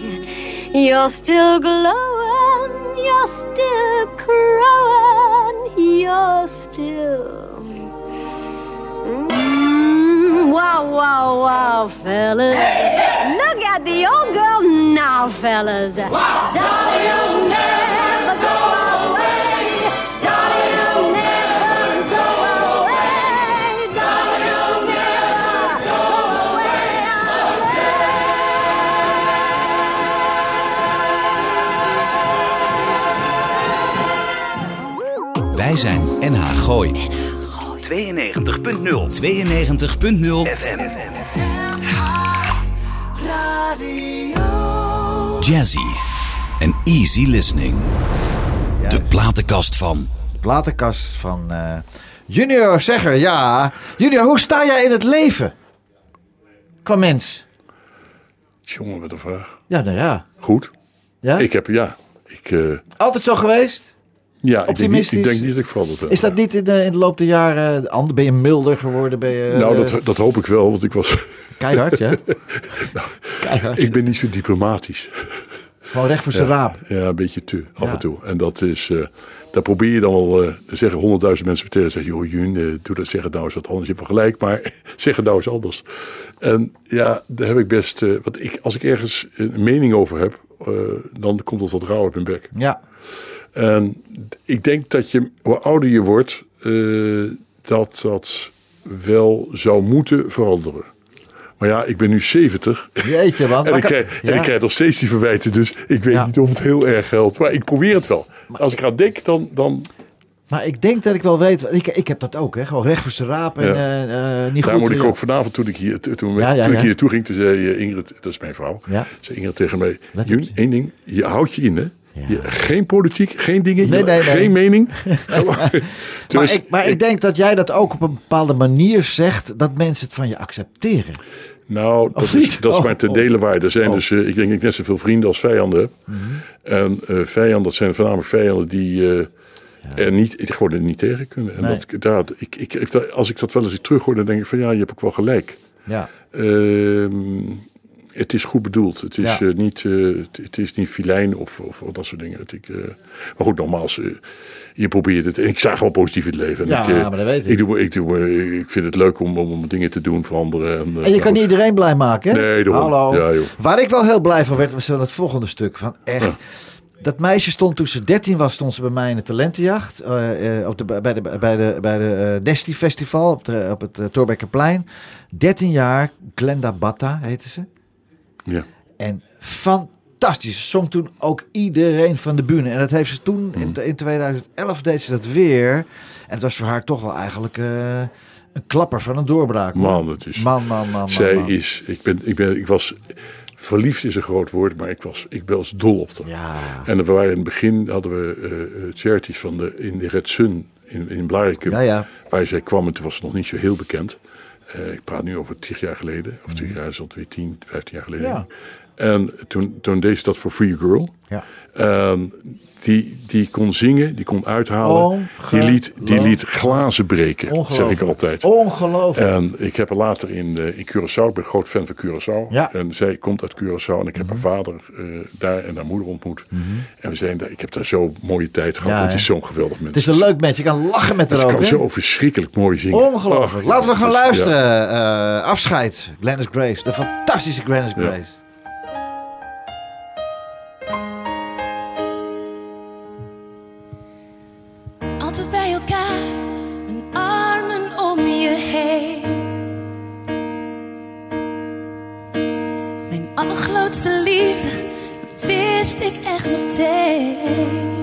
you're still glowing, you're still crowing. You're still. Mm, wow, wow, wow, fellas. Look at the old girl now, fellas. Darling, you'll never go away. Darling, you'll never go away. Darling, you'll never go away. Wij zijn NH Gooi 92.0 92.0 FM. Jazzy en easy listening. De platenkast van De platenkast van eh, Junior Zegger. Ja, Junior, hoe sta jij in het leven? Qua mens. Jongen, met een vraag. Ja, nou ja. Goed. ja? Ik heb, ja. Ik, eh, Altijd zo geweest? Ja, ik denk, niet, Optimistisch? ik denk niet dat ik veranderd heb. Is dat niet in de, in de loop der jaren eh? Ben je milder geworden? Ben je, Nou, eh, dat, dat hoop ik wel, want ik was... Keihard, ja? Keihard. ik ben niet zo diplomatisch. Gewoon recht voor zijn raap. Ja, een beetje te, af Ja. en toe. En dat is... eh, daar probeer je dan al... eh zeggen honderdduizend mensen meteen. Zeggen, joh, Jun, doe dat, zeg het nou eens wat anders. Je hebt gelijk, maar zeg het nou eens anders. En ja, daar heb ik best... want ik, als ik ergens een mening over heb... dan komt dat wat rauw uit mijn bek. Ja. En ik denk dat je, hoe ouder je wordt, eh, dat dat wel zou moeten veranderen. Maar ja, ik ben nu 70 Jeetje, man. en ik, krijg, en ik krijg nog steeds die verwijten. Dus ik weet Ja. niet of het heel erg helpt. Maar ik probeer het wel. Als ik aan denk, dan... dan Maar ik denk dat ik wel weet... Ik, ik heb dat ook, hè. Gewoon recht voor zijn raap. En Ja. eh, niet daar goed. moet ik ook vanavond, toen ik hier, toen, toen Ja, ik hier naartoe ging, toen zei Ingrid, dat is mijn vrouw, zei Ingrid tegen mij, Jun, één ding, je houdt je in, hè. Ja. Geen politiek, geen dingen, Nee, je- nee, nee. geen mening. Gewoon- Maar, Dus ik, maar ik denk dat jij dat ook op een bepaalde manier zegt... dat mensen het van je accepteren. Nou, dat is, dat is Oh, maar ten oh. dele waar. Er zijn Oh. dus, eh, ik denk ik net zoveel vrienden als vijanden heb. En eh, vijanden, dat zijn voornamelijk vijanden die eh, er niet, gewoon er niet tegen kunnen. En dat, daar, ik, ik, als ik dat wel eens terug hoor, dan denk ik van ja, je hebt ook wel gelijk. Ja. Ehm, het is goed bedoeld. Het is, Ja. eh, niet, eh, het, het is niet filijn of, of, of dat soort dingen. Het, ik, eh, maar goed, nogmaals, je probeert het. Ik sta gewoon positief in het leven. En Ja, ik, maar dat weet ik. Ik, doe, ik, doe, ik vind het leuk om, om, dingen te doen, veranderen. En, En je kan niet iedereen blij maken, hè? Nee, daarom. Hallo. Ja. Waar ik wel heel blij van werd, was dan het volgende stuk. Van echt... Dat meisje stond toen ze 13 was, stond ze bij mij in de talentenjacht. op de, bij de, bij de, bij de Desti Festival op, de, op het uh, Torbekkerplein. 13 jaar, Glenda Batta heette ze. Ja. En fantastisch. Ze zong toen ook iedereen van de bühne. En dat heeft ze toen, Mm. in, in 2011 deed ze dat weer. En het was voor haar toch wel eigenlijk eh, een klapper van een doorbraak. hoor. Man, het is. Man, man, man, man, Zij man. is. Ik, ben, ik, ben, ik was. Verliefd is een groot woord, maar ik was, ik was dol op haar. Ja. En we waren in het begin hadden we eh, eh, charities van de, in de Red Sun in, in Blarikum. Ja, ja. Waar zij kwam en toen was ze nog niet zo heel bekend. Eh, ik praat nu over tig jaar geleden. Of tig jaar is het weer tien, vijftien jaar geleden. Ja. En toen, toen deed ze dat voor Free Girl. Ja. En die, die kon zingen, die kon uithalen. Die liet, die liet glazen breken, zeg ik altijd. Ongelooflijk. En ik heb haar later in, eh, in Curaçao, ik ben groot fan van Curaçao. Ja. En zij komt uit Curaçao en ik heb Mhm. haar vader eh, daar en haar moeder ontmoet. En we zijn daar, ik heb daar zo mooie tijd gehad. Ja, het is zo'n geweldig mens. Het is een leuk mens. Je kan lachen met haar ook. kan zo verschrikkelijk mooi zingen. Ongelooflijk. Ach, Laten we gaan dus, luisteren. ja. Eh, afscheid. Glennis Grace. De fantastische Glennis. Grace. Echt meteen.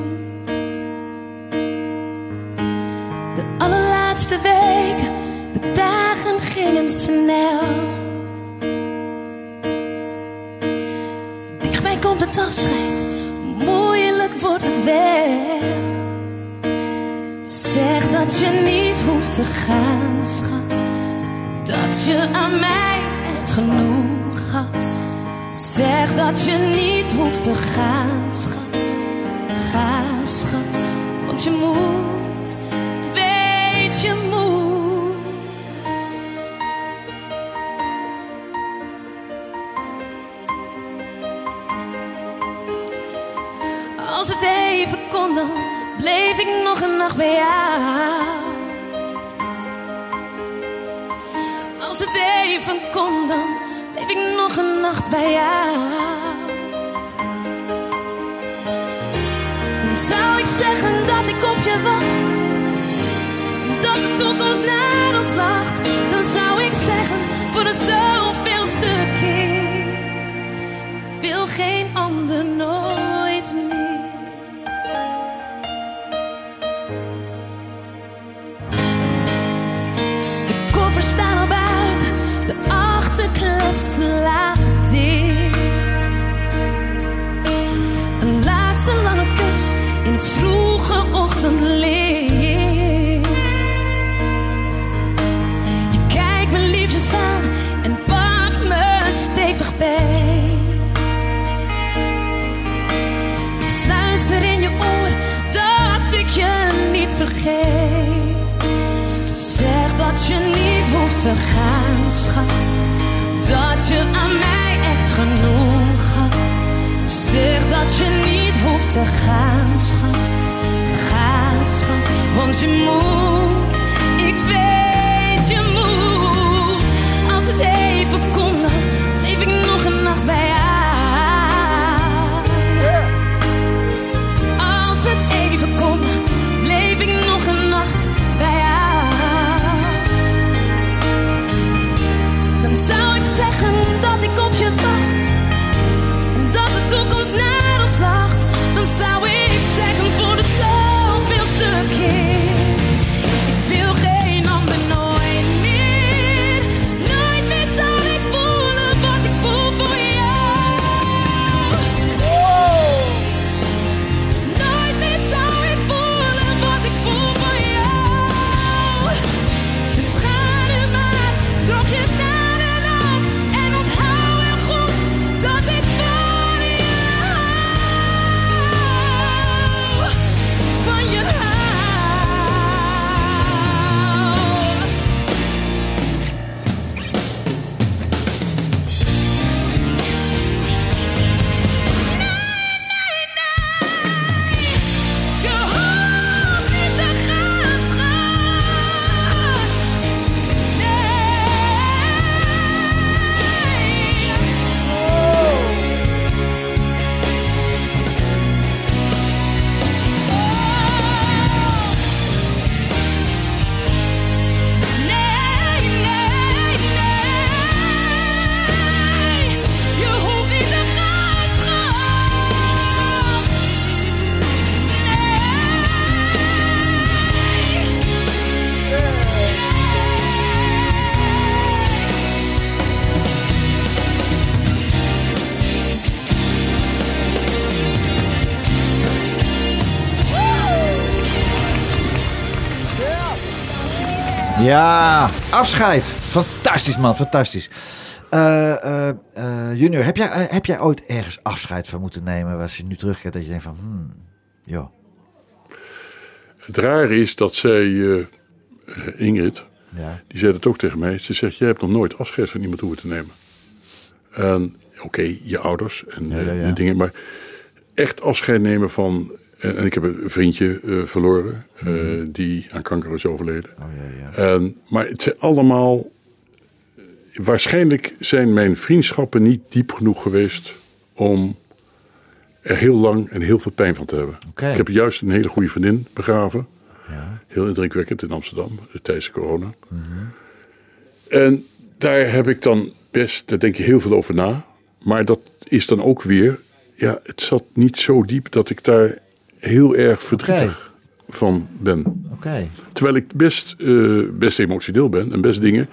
Te gaan, schat. Ga, schat, want je moet. Ik weet Ja, afscheid. Fantastisch man, fantastisch. Eh, junior, heb jij, heb jij ooit ergens afscheid van moeten nemen... als je nu terugkijkt dat je denkt van... Hmm, joh, Het rare is dat zij, Ingrid, ja. die zei het ook tegen mij. Ze zegt, jij hebt nog nooit afscheid van iemand hoeven te nemen. En oké, je ouders en Ja, ja, ja. dingen. Maar echt afscheid nemen van... En, en ik heb een vriendje eh, verloren eh, die aan kanker is overleden. Oh, ja, ja. En, maar het zijn allemaal. Waarschijnlijk zijn mijn vriendschappen niet diep genoeg geweest om er heel lang en heel veel pijn van te hebben. Ik heb juist een hele goede vriendin begraven. Ja. Heel indrukwekkend in Amsterdam eh, tijdens de corona. Mhm. En daar heb ik dan best, daar denk je heel veel over na. Maar dat is dan ook weer, ja, het zat niet zo diep dat ik daar heel erg verdrietig van ben. Terwijl ik best, eh, best emotioneel ben en best dingen.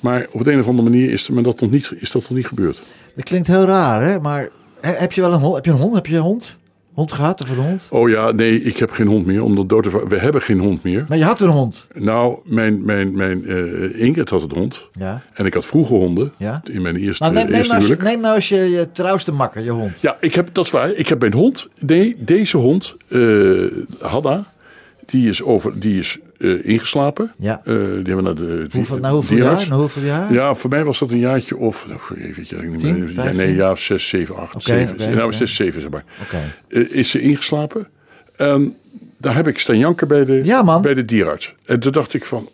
Maar op de een of andere manier is, me dat nog niet, is dat nog niet gebeurd. Dat klinkt heel raar, hè? Maar he- heb je wel een hond? Heb je een hond? Heb je een hond? Hond gehad of een hond? Oh ja, nee, ik heb geen hond meer. Omdat We hebben geen hond meer. Maar je had een hond. Nou, mijn, mijn, mijn eh, Ingrid had een hond. Ja. En ik had vroeger honden. Ja. In mijn eerste, neem, neem, eerste nou huwelijk. neem nou eens je, je trouwste makker, je hond. Ja, ik heb, dat is waar. Ik heb mijn hond. Nee, deze hond, eh Hanna, die is, over, die is eh, ingeslapen. Ja. Eh, die hebben naar de Hoeveel, die- na hoeveel jaar? Hoeveel jaar? Ja, voor mij was dat een jaartje of, nou, even, weet je, ik niet meer. ja, nee, ja, zes, zeven, acht, Oké, zeven. oké, nou, oké. zes, zeven, zeg maar. Oké. Eh, is ze ingeslapen. En daar heb ik staan janken bij de, Ja, man. bij de dierarts. En toen dacht ik van,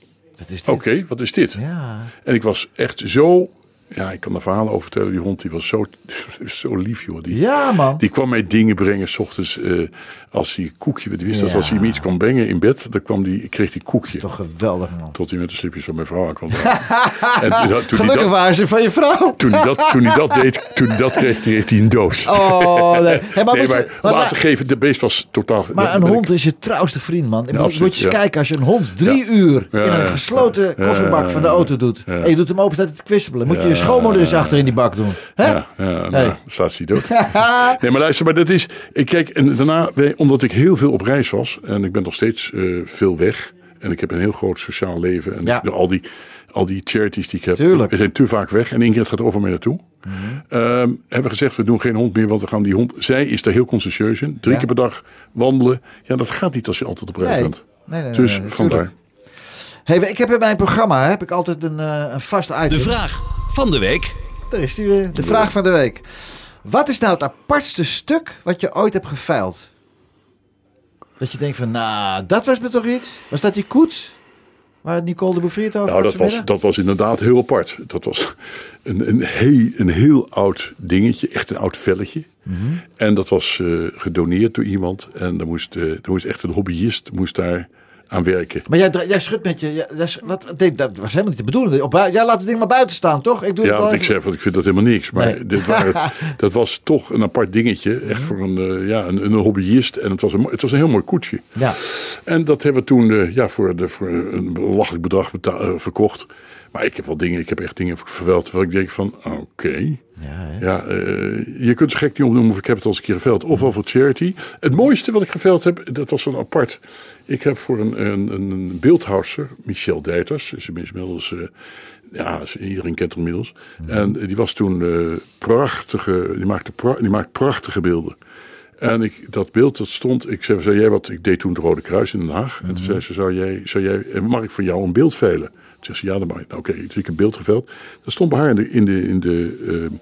oké, wat is dit? Ja. En ik was echt zo, ja, ik kan er verhalen over vertellen. Die hond die was zo, zo lief, joh. Die, Ja, man. die kwam mij dingen brengen, s ochtends, eh, als hij koekje, die wist dat als hij me iets kon brengen in bed, dan kwam die, kreeg hij koekje. Toch geweldig, man. Tot hij met de slipjes van mijn vrouw aankwam. en toen, toen, hij Gelukkig dat, waren ze van je vrouw. toen, hij dat, toen hij dat deed, toen hij dat kreeg, kreeg hij een doos. Oh, nee. Hey, maar nee, je- maar geven, de beest was totaal... Maar een ik- hond is je trouwste vriend, man. moet, absoluut, moet je eens ja. kijken, als je een hond drie uur in een gesloten kofferbak van de auto doet... en je doet hem open, staat te kwispelen... moet je schoonmoeder eens ja, achter in die bak doen. Hè? Ja, ja nou, Hey. staat hij dood. nee, maar luister, maar dat is... Ik kijk, en daarna, omdat ik heel veel op reis was... en ik ben nog steeds eh, veel weg... en ik heb een heel groot sociaal leven... en Ja. al die, al die charities die ik heb... Tuurlijk. we zijn te vaak weg... en Ingrid gaat over mij naartoe. Ehm, hebben we gezegd, we doen geen hond meer... want we gaan die hond... Zij is daar heel conscientieus in. Drie Ja. keer per dag wandelen. Ja, dat gaat niet als je altijd op reis Nee. bent. Nee, nee, nee, dus nee, vandaar. Hey, ik heb in mijn programma heb ik altijd een, eh, een vast item. De vraag van de week. Daar is die weer. De vraag van de week. Wat is nou het apartste stuk wat je ooit hebt geveild? Dat je denkt van, nou, dat was me toch iets? Was dat die koets? Waar Nicole de Bouvier het over Nou, dat was, dat was inderdaad heel apart. Dat was een, een, heel, een heel oud dingetje, echt een oud velletje. Mhm. En dat was eh, gedoneerd door iemand. En daar moest, eh, daar moest echt een hobbyist moest daar aan werken. Maar jij, jij schudt met je... ja, dat, is- wat, dat was helemaal niet de bedoeling. Op, jij laat het ding maar buiten staan, toch? Ik doe Ja, het want ik zeg, want ik vind dat helemaal niks. Maar Nee. dit waren het, dat was toch een apart dingetje. Echt voor een, eh, ja, een, een hobbyist. En het was, een, het was een heel mooi koetsje. Ja. En dat hebben we toen eh, ja, voor, de, voor een belachelijk bedrag beta- eh, verkocht. Maar ik heb wel dingen, ik heb echt dingen verweld terwijl ik denk van, oké. Ja? Ja, eh, je kunt zo gek niet opnoemen of ik heb het al eens een keer geveld. Ofwel voor charity. Het mooiste wat ik geveld heb, dat was een apart. Ik heb voor een, een, een beeldhouwer, Michel Dijters. Is inmiddels, eh, ja, iedereen kent hem inmiddels. En die was toen eh, prachtige, die maakte, pra- die maakt prachtige beelden. En ik, dat beeld dat stond, ik zei, zou jij wat, ik deed toen het Rode Kruis in Den Haag. En toen zei ze, zou jij, zou jij, mag ik voor jou een beeld veilen? Toen zei ze, ja, dat mag. Nou, Oké, toen heb ik een beeld geveld. Dat stond bij haar in de, in de, in de, eh,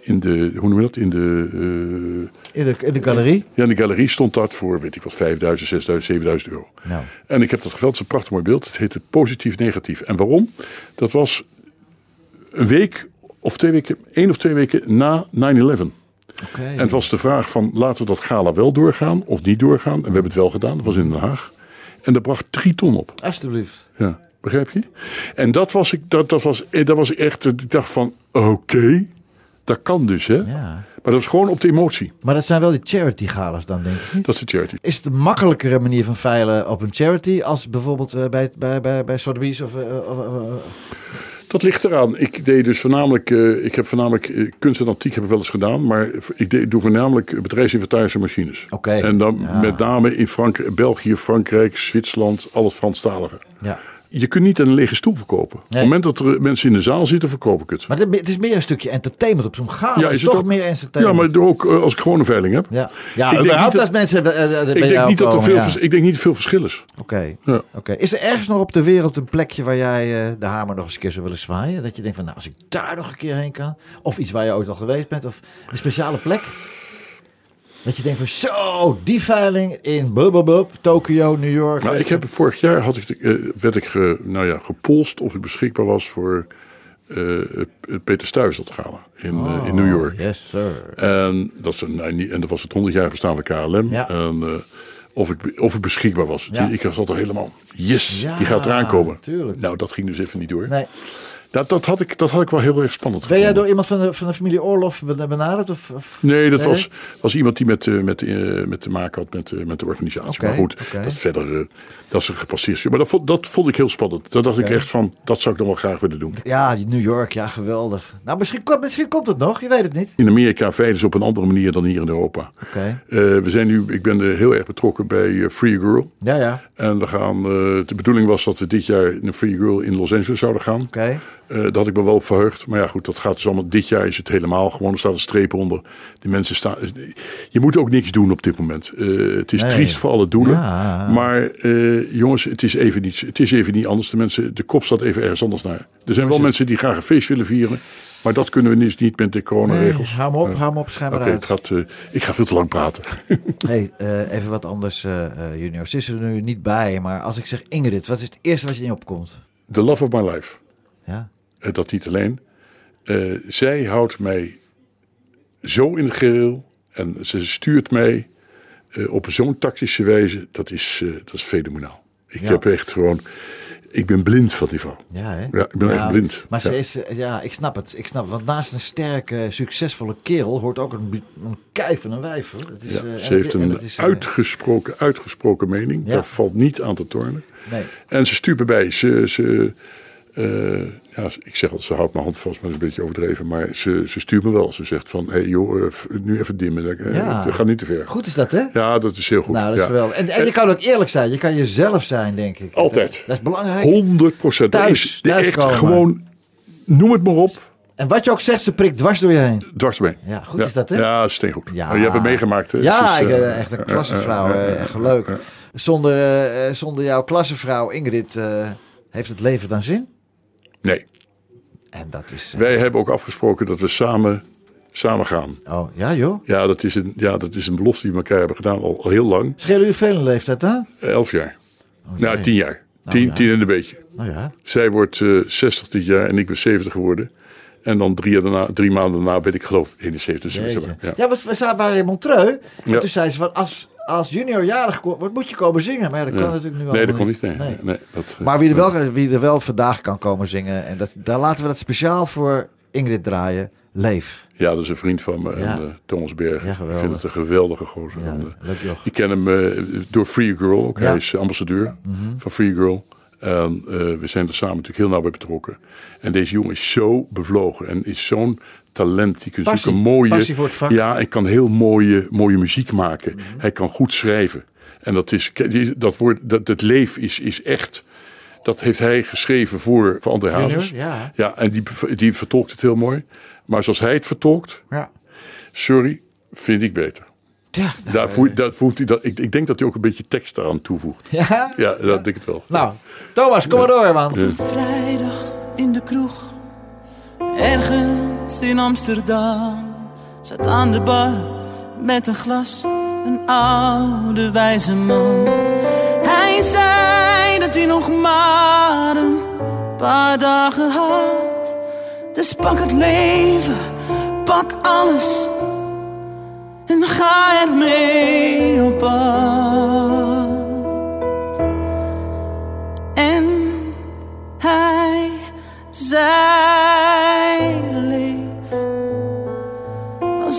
in de hoe noem je dat? In de, eh, In de, in de galerie? ja, in de galerie stond dat voor, weet ik wat, 5000, 6000, 7000 euro. Nou. En ik heb dat geveld, het is een prachtig mooi beeld. Het heette Positief Negatief. En waarom? Dat was een week of twee weken, één of twee weken na 9-11. Oké. En het was de vraag van, laten we dat gala wel doorgaan of niet doorgaan? En we hebben het wel gedaan, dat was in Den Haag. En dat bracht drie ton op. Alsjeblieft. Ja, begrijp je? En dat was, ik, dat, dat was, eh, dat was echt, ik dacht van, oké, dat kan dus hè. Ja. Maar dat was gewoon op de emotie. Maar dat zijn wel die charity galas dan, denk ik niet? Dat is de charity. Is het een makkelijkere manier van veilen op een charity als bijvoorbeeld eh, bij, bij, bij, bij Sotheby's of... eh, of, Dat ligt eraan. Ik deed dus voornamelijk, ik heb voornamelijk kunst en antiek heb ik wel eens gedaan, maar ik deed, doe voornamelijk bedrijfsinventaris en machines. Oké. En dan Ja. met name in Frank België, Frankrijk, Zwitserland, al het Franstalige. ja. Je kunt niet een lege stoel verkopen. Op het moment dat er mensen in de zaal zitten, verkoop ik het. Maar het is meer een stukje entertainment op zo'n gala. Ja, is het toch ook? meer Ja, entertainment. maar ook eh, als ik gewoon een veiling heb. Ja, ja Ik denk niet als mensen eh, eh, Ik denk, niet dat er veel, ja. vers- ik denk niet dat er veel verschil is. Oké. Ja. Oké. Is er ergens nog op de wereld een plekje waar jij de hamer nog eens een keer zou willen zwaaien? Dat je denkt van, nou, als ik daar nog een keer heen kan. Of iets waar je ooit al geweest bent. Of een speciale plek. Dat je denkt van, zo, die veiling in bub, Tokio, New York. Nou, ik heb, vorig jaar had ik, eh, werd ik ge- nou ja, gepolst of ik beschikbaar was voor eh, het- Peter Stuyvesant gala in, eh, in New York. Oh, Yes, sir. En dat, is een, en dat was het 100 jaar bestaan van KLM. Ja. En, of, ik, of ik beschikbaar was. Ja. Dus ik zat er helemaal, yes, Ja, die gaat eraan komen. tuurlijk. Nou, dat ging dus even niet door. Nee. Dat, dat, had ik, dat had ik wel heel erg spannend Ben jij door iemand van de, van de familie Orlof ben- benaderd? Of, of- Nee, dat Nee? was, was iemand die met, eh, met, eh, met te maken had met, eh, met de organisatie. Maar goed, dat verder, dat is een gepasseerd. Maar dat vond, dat vond ik heel spannend. Daar dacht ik echt van, dat zou ik nog wel graag willen doen. Ja, New York, ja, geweldig. Nou, misschien, komt- misschien komt het nog, je weet het niet. In Amerika veilen ze op een andere manier dan hier in Europa. Eh, we zijn nu, ik ben heel erg betrokken bij Free Girl. Ja, ja. En we gaan, de bedoeling was dat we dit jaar in een Free Girl in Los Angeles zouden gaan. Oké. Eh, daar had ik me wel op verheugd. Maar ja, goed, dat gaat dus allemaal. Dit jaar is het helemaal gewoon. Er staat een streep onder. Die mensen staan. Je moet ook niks doen op dit moment. Eh, het is Nee. triest voor alle doelen. Ja. Maar eh, jongens, het is, even niet, het is even niet anders. De, mensen, de kop staat even ergens anders naar. Er zijn wel mensen die graag een feest willen vieren. Maar dat kunnen we dus niet met de coronaregels. Nee, hou hem op, Eh, hou hem op, schijn maar Oké, uit. het gaat, eh, ik ga veel te lang praten. Hey, eh, even wat anders, eh, eh, Junior. Ze is er nu niet bij, maar als ik zeg Ingrid, wat is het eerste wat je in opkomt? The love of my life. Ja. Eh, dat niet alleen. Eh, zij houdt mij zo in het geheel. En ze stuurt mij eh, op zo'n tactische wijze. Dat is, eh, dat is fenomenaal. Ik Ja. heb echt gewoon... Ik ben blind van die vrouw. Ja, hè? Ja, ik ben echt blind. Maar ze is, ja, ik snap het. Ik snap het. Want naast een sterke, succesvolle kerel hoort ook een, een kijf en een wijf. hoor. Dat is, ze heeft en een dat is, uitgesproken, uitgesproken mening. Daar valt niet aan te tornen. Nee. En ze stuurt me bij. Ze, ze, ja, ik zeg altijd, ze houdt mijn hand vast, maar dat is een beetje overdreven. Maar ze, ze stuurt me wel. Ze zegt van, hé hey, joh, eh, nu even dimmen. Ja. Gaat niet te ver. Goed is dat, hè? Ja, dat is heel goed. Nou, dat is ja. geweldig. En, en je kan ook eerlijk zijn. Je kan jezelf zijn, denk ik. Altijd. Dat, dat is belangrijk. 100 procent. Thuis, thuis echt komen. gewoon, noem het maar op, En wat je ook zegt, ze prikt dwars door je heen. dwars mee. Ja, goed is dat, hè? Ja, steengoed. Ja. Oh, je hebt het meegemaakt. hè? Ja, ik, eh, eh, echt een klassevrouw. echt leuk. Zonder, zonder jouw klassevrouw Ingrid heeft het leven dan zin? Nee. En dat is... eh, Wij hebben ook afgesproken dat we samen, samen gaan. Oh, ja joh. Ja dat, is een, ja, dat is een belofte die we elkaar hebben gedaan al, al heel lang. Schelen jullie veel in leeftijd, hè? Elf jaar. nou, jee. tien jaar. Nou, tien, ja. tien en een beetje. Nou ja. Zij wordt eh 60 dit jaar en ik ben 70 geworden. En dan drie, daarna, drie maanden daarna ben ik geloof 71. Dus Jeetje. ja. Ja, we, we waren in Montreux. En Ja. toen zei ze van, als, als junior jarig komt, wat moet je komen zingen? Maar ja, dat kan Ja. natuurlijk nu Nee, dat kon niet. Nee, nee. nee, dat, Maar wie er, wel, wie er wel vandaag kan komen zingen, en dat, daar laten we dat speciaal voor Ingrid draaien. Leef. Ja, dat is een vriend van me. Ja. En, eh, Thomas Berg. Ja, ik vind het een geweldige gozer. Ja, eh, leuk ik ken hem eh, door Free Girl. Ook. Hij is ambassadeur Mhm. van Free Girl. En we zijn er samen natuurlijk heel nauw bij betrokken. En deze jongen is zo bevlogen en is zo'n talent. Die Passie. zulke mooie, Passie voor het vak. Mhm. ja, en kan heel mooie, mooie muziek maken. Hij kan goed schrijven. En dat is, dat woord, dat, het leef is, is echt. Dat heeft hij geschreven voor, voor André Hazes. ja. ja, en die, die vertolkt het heel mooi. Maar zoals hij het vertolkt, Ja. sorry, vind ik beter. Ja, Daar voelt, dat voelt hij, dat, ik, ik denk dat hij ook een beetje tekst daaraan toevoegt. Ja? Ja, dat denk ik het wel. Nou, Thomas, kom maar door, man. Ja. Vrijdag in de kroeg, ergens in Amsterdam. Zat aan de bar met een glas, een oude wijze man. Hij zei dat hij nog maar een paar dagen had. Dus pak het leven, pak alles en ga ermee op pad. En hij zei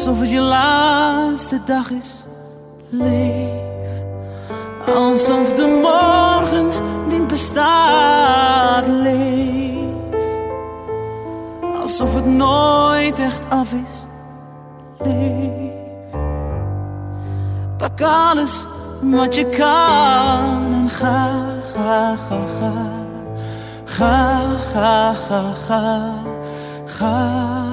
Alsof het je laatste dag is Leef Alsof de morgen niet bestaat Leef Alsof het nooit echt af is Leef Pak alles wat je kan en ga, ga, ga, ga. Ga, ga, ga, ga, ga.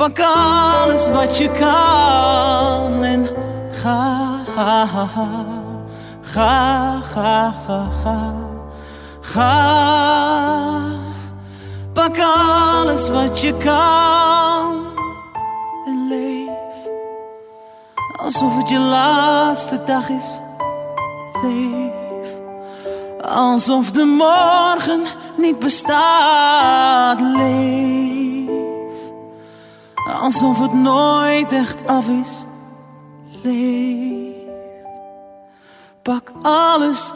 Pak alles wat je kan en ga, ga, ga, ga, ga, ga. Pak alles wat je kan en leef alsof het je laatste dag is. Leef alsof de morgen niet bestaat. Leef alsof het nooit echt af is. Leef pak alles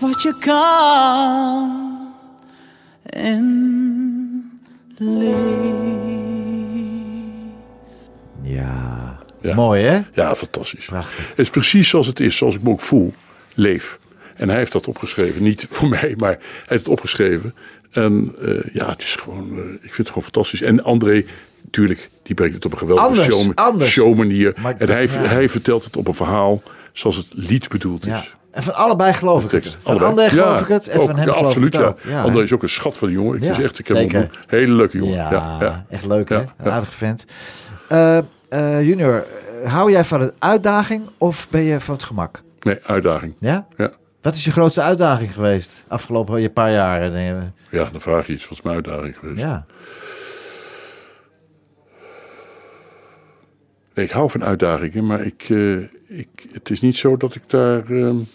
wat je kan en leef. Ja. Ja. Mooi, hè? Ja, fantastisch. Prachtig. Het is precies zoals het is, zoals ik me ook voel. Leef. En hij heeft dat opgeschreven. Niet voor mij, maar hij heeft het opgeschreven. En eh, ja, het is gewoon, eh, ik vind het gewoon fantastisch. En André, natuurlijk, die brengt het op een geweldige Anders, show, anders. showmanier. Maar- en hij, ja. hij vertelt het op een verhaal zoals het lied bedoeld is. Ja. En van allebei geloof ik het. Van Allebei. André geloof Ja, ik het en ook. van hem ja, geloof absoluut, ik het ook. ja. André is ook een schat van een jongen. Ik, Ja, is echt, ik heb zeker. ontmoet. Hele leuke jongen. Ja, Ja, ja. echt leuk hè? Ja, Een ja. aardige vent. Eh, eh, junior, eh, hou jij van een uitdaging of ben je van het gemak? Nee, uitdaging. Ja? Ja. Wat is je grootste uitdaging geweest afgelopen je paar jaar? denk je? Ja, dan vraag je iets. Wat is mijn uitdaging geweest? Ja. Ik hou van uitdagingen, maar ik, eh, ik, het is niet zo dat ik daar... ehm, Een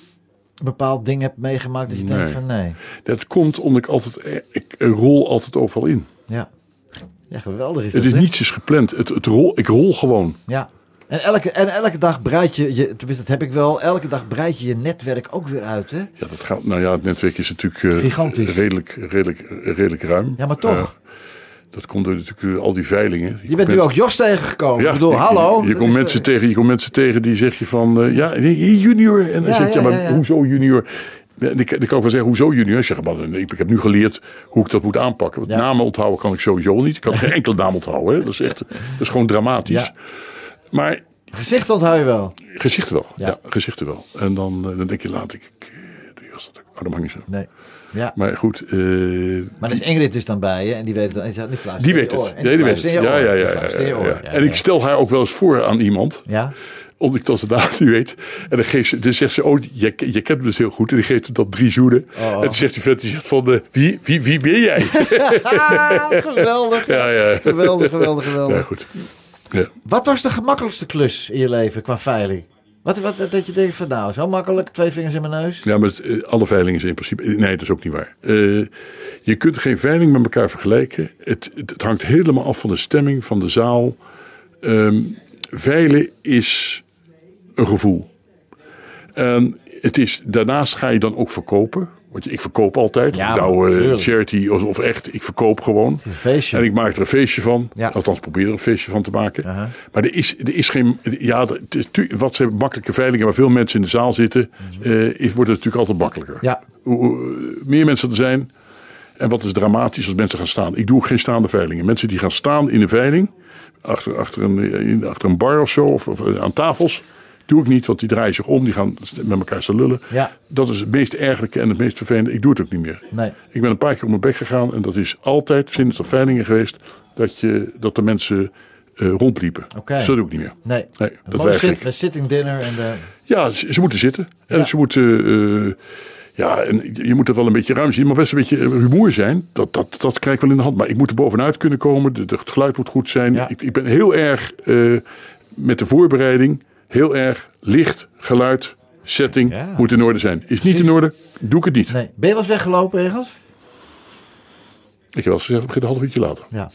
bepaald ding hebt meegemaakt dat je Nee. denkt van nee. dat komt omdat ik altijd... eh, Ik rol altijd overal in. Ja. Ja, geweldig is Het is niets is gepland. Het, het rol, ik rol gewoon. Ja. En elke, en elke dag breid je, je, tenminste dat heb ik wel, elke dag breid je je netwerk ook weer uit, hè? Ja, dat gaat, nou ja, het netwerk is natuurlijk eh, Gigantisch. Redelijk, redelijk, redelijk ruim. Ja, maar toch. Dat komt door natuurlijk door al die veilingen. Je bent nu ook Jos tegengekomen. ik bedoel, je- hallo. Je, komt mensen eh, tegen, je komt mensen tegen die zeg je van, eh, ja, junior. En dan Ja, zeg je, ja, ja, maar hoezo junior? Ja, Dan kan ik wel zeggen, hoezo junior? Ik zeg, maar, ik, ik heb nu geleerd hoe ik dat moet aanpakken. Want namen onthouden kan ik sowieso niet. Ik kan geen enkele naam onthouden. Hè. Dat, is echt, dat is gewoon dramatisch. Maar Gezicht onthoud je wel. gezichten wel. Ja. Gezichten wel. En dan, eh, dan denk je later, ik, ik, die was dat ook. Oh, dat mag niet zo. Nee. Ja. Maar goed, eh, Maar dus Ingrid is dan bij je en die weet het dan. En die, zegt, die fluistert die weet het. oor. En Ja, die weet het. Ja, ja, ja. En ik stel haar ook wel eens voor aan iemand. Ja. Omdat ik dat ze daar niet weet. En dan, geeft ze, dan zegt ze, oh, je, je kent hem dus heel goed. En die geeft hem dat drie zoenen. Oh. En dan zegt die vent, die zegt van, eh, wie, wie, wie ben jij? Geweldig. ja, ja. Geweldig, geweldig, geweldig. Ja, goed. Ja. Wat was de gemakkelijkste klus in je leven qua veiling? Wat, wat, dat je denkt van nou, zo makkelijk, twee vingers in mijn neus. Ja, maar eh, alle veilingen zijn in principe... Nee, dat is ook niet waar. Eh, je kunt geen veiling met elkaar vergelijken. Het, het, het hangt helemaal af van de stemming, van de zaal. Ehm, veilen is een gevoel. En het is, daarnaast ga je dan ook verkopen. Want ik verkoop altijd. Ja, nou, eh, charity of, of echt, ik verkoop gewoon. Een feestje. En ik maak er een feestje van. Ja. Althans, probeer er een feestje van te maken. Maar er is, er is geen. Ja, is, wat zijn makkelijke veilingen waar veel mensen in de zaal zitten, eh, is, wordt het natuurlijk altijd makkelijker. Ja. Hoe, hoe meer mensen er zijn. En wat is dramatisch als mensen gaan staan? Ik doe ook geen staande veilingen. Mensen die gaan staan in een veiling, achter, achter, een, achter een bar of zo, of, of aan tafels. Doe ik niet, want die draaien zich om, die gaan met elkaar staan lullen. Ja. Dat is het meest ergelijke en het meest vervelende. Ik doe het ook niet meer. Nee. Ik ben een paar keer op mijn bek gegaan en dat is altijd sinds er veilingen geweest dat, je, dat de mensen eh, rondliepen. Oké. Dus dat doe ik niet meer. Nee. Nee, dat weiger zit, de sitting dinner en de... Ja, ze, ze moeten zitten. En Ja. ze moeten. eh, ja, en je moet er wel een beetje ruim zien. Maar best een beetje eh, humor zijn. Dat, dat, dat krijg ik wel in de hand. Maar ik moet er bovenuit kunnen komen. De, de- het geluid moet goed zijn. Ja. Ik, ik ben heel erg eh, met de voorbereiding. Heel erg licht, geluid, setting. Ja. Moet in orde zijn. Is niet in orde, doe ik het niet. Nee. Ben je wel eens weggelopen ergens? Ik heb wel eens gezegd, we beginnen een half uurtje later. Ja.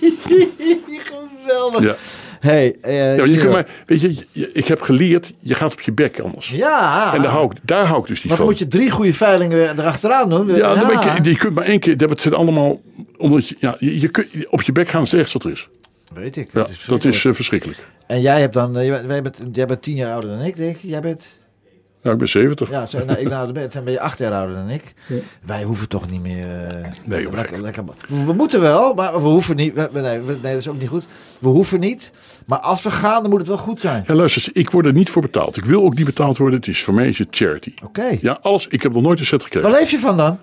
Geweldig. Ja. Hey, eh, Ja, maar je maar, weet je, je- ik heb geleerd, je gaat op je bek anders. Ja. En daar hou, ik, daar hou ik dus niet Maar dan van. moet je drie goede veilingen erachteraan doen. Ja, dan ben je, je kunt maar één keer. Dat zijn allemaal. Omdat je, ja, je, je kunt, op je bek gaan is het ergste wat er is. Weet ik. Ja, dat is dat is eh, verschrikkelijk. En jij hebt dan, eh, jij bent, jij bent tien jaar ouder dan ik, denk ik. Jij bent, Ja, ik ben 70. ja, zo, nou, ik nou, dan ben, dan ben je acht jaar ouder dan ik. Wij hoeven toch niet meer. eh, Nee, joh, lekker, lekker, we, we moeten wel, maar we hoeven niet. we- nee, we- nee, dat is ook niet goed. We hoeven niet. Maar als we gaan, dan moet het wel goed zijn. Ja, luister, ik word er niet voor betaald. Ik wil ook niet betaald worden. Het is voor mij is het charity. Oké. Ja, alles. Ik heb nog nooit een set gekregen. Waar leef je van dan?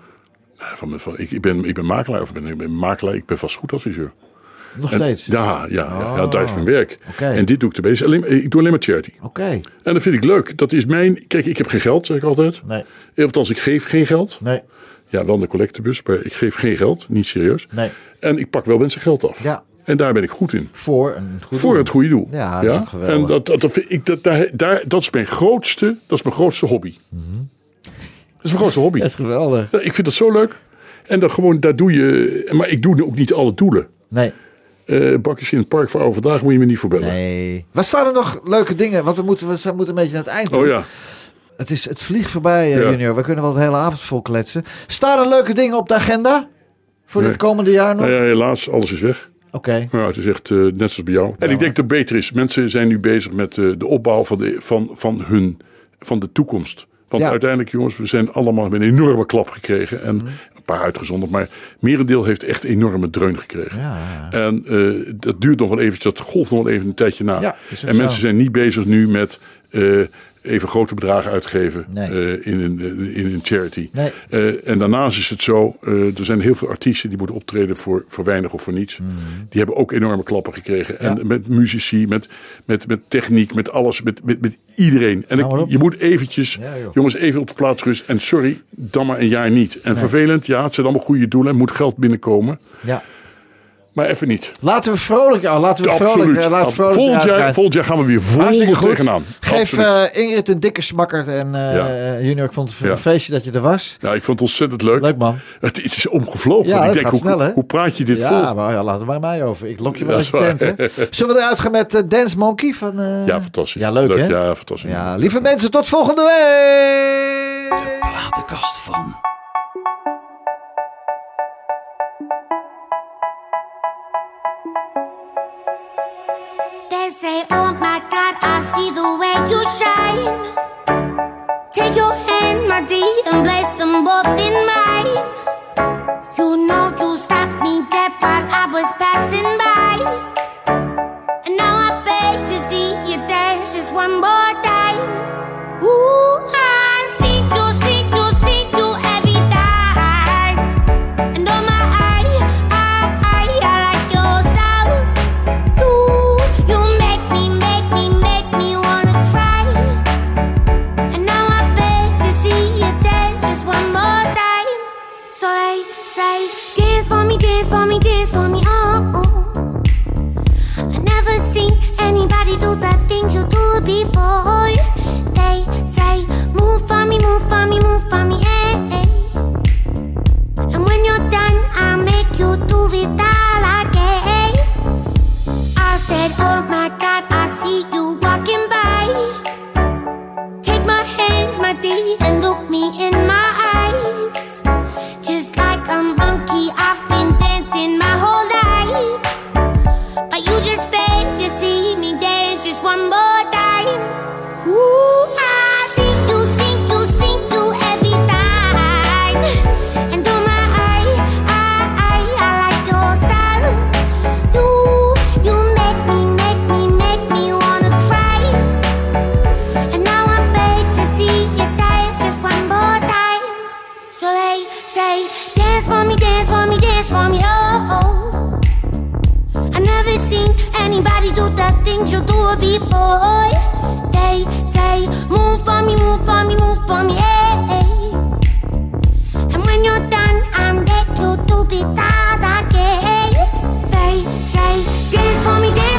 Van, van, ik, ik, ben, ik ben makelaar. Of ik ben, ik ben makelaar. Ik ben vastgoedadviseur. Nog En- steeds. Ja, ja, ja, ja, daar is mijn werk. En dit doe ik erbij. Alleen, ik doe alleen maar charity. Oké. En dat vind ik leuk. Dat is mijn. Kijk, ik heb geen geld, zeg ik altijd. Nee. Althans, ik geef geen geld. Nee. Ja, wel een collectebus, maar ik geef geen geld. Niet serieus. Nee. En ik pak wel mensen geld af. Ja. En daar ben ik goed in. Voor een goed Voor doel. het goede doel. Ja, geweldig. En dat, dat, dat, vind ik, dat, daar, daar, dat is mijn grootste, dat is mijn grootste hobby. Dat is mijn grootste hobby. Dat is geweldig. Ja, Ik vind dat zo leuk. En dan gewoon, daar doe je. Maar ik doe ook niet alle doelen. Nee. Eh bakjes in het park voor vandaag moet je me niet voor bellen. Nee. Wat staan er nog leuke dingen? Want we moeten, we moeten een beetje naar het eind toe. Oh ja. Het, is, het vliegt voorbij, eh, Ja. junior. We kunnen wel de hele avond vol kletsen. Staan er leuke dingen op de agenda? Voor Nee. dit komende jaar nog? Nou ja, helaas, alles is weg. Oké. Ja, het is echt eh, net zoals bij jou. En ik denk dat het beter is. Mensen zijn nu bezig met de opbouw van de, van, van hun, van de toekomst. Want Ja. uiteindelijk, jongens, we zijn allemaal met een enorme klap gekregen. En Mhm. Een paar uitgezonderd. Maar merendeel heeft echt enorme dreun gekregen. Ja. En eh, dat duurt nog wel eventjes, dat golft nog wel even een tijdje na. Ja, en zo. mensen zijn niet bezig nu met eh, even grote bedragen uitgeven Nee. eh, in, een, in een charity. Nee. Eh, en daarnaast is het zo, eh, er zijn heel veel artiesten die moeten optreden voor, voor weinig of voor niets. Die hebben ook enorme klappen gekregen. En Mhm. Met muzici, met, met, met techniek, met alles, met, met, met iedereen. En Nou, ik, je moet eventjes, Ja, jongens, even op de plaats rust. En sorry, dan maar een jaar niet. En vervelend, ja, het zijn allemaal goede doelen. Er moet geld binnenkomen. Ja. Maar even niet. Laten we vrolijk, ja, laten we vrolijk, Absoluut. eh, laten we vrolijk volgend, jaar, gaan. volgend jaar gaan we weer vol Hartstikke goed. tegenaan. Geef eh, Ingrid een dikke smakkerd. En eh, Ja. Junior, ik vond het een Ja. feestje dat je er was. ja, ik vond het ontzettend leuk. Leuk man. Het, het is omgevlogen. Ja, ik denk, gaat hoe, snel, hè? hoe praat je dit Ja, vol? maar ja, laat het bij mij over. Ik lok je wel Ja, is tent, hè. Zullen we eruit gaan met Dance Monkey? Van, eh, Ja, fantastisch. Ja, leuk, hè? Ja, fantastisch. Ja, lieve mensen, tot volgende week! De platenkast van. You shine. from you. I never seen anybody do the things you do before. They say, move for me, move for me, move for me, yeah. And when you're done, I'm back to, to be that again. They say, dance for me, dance.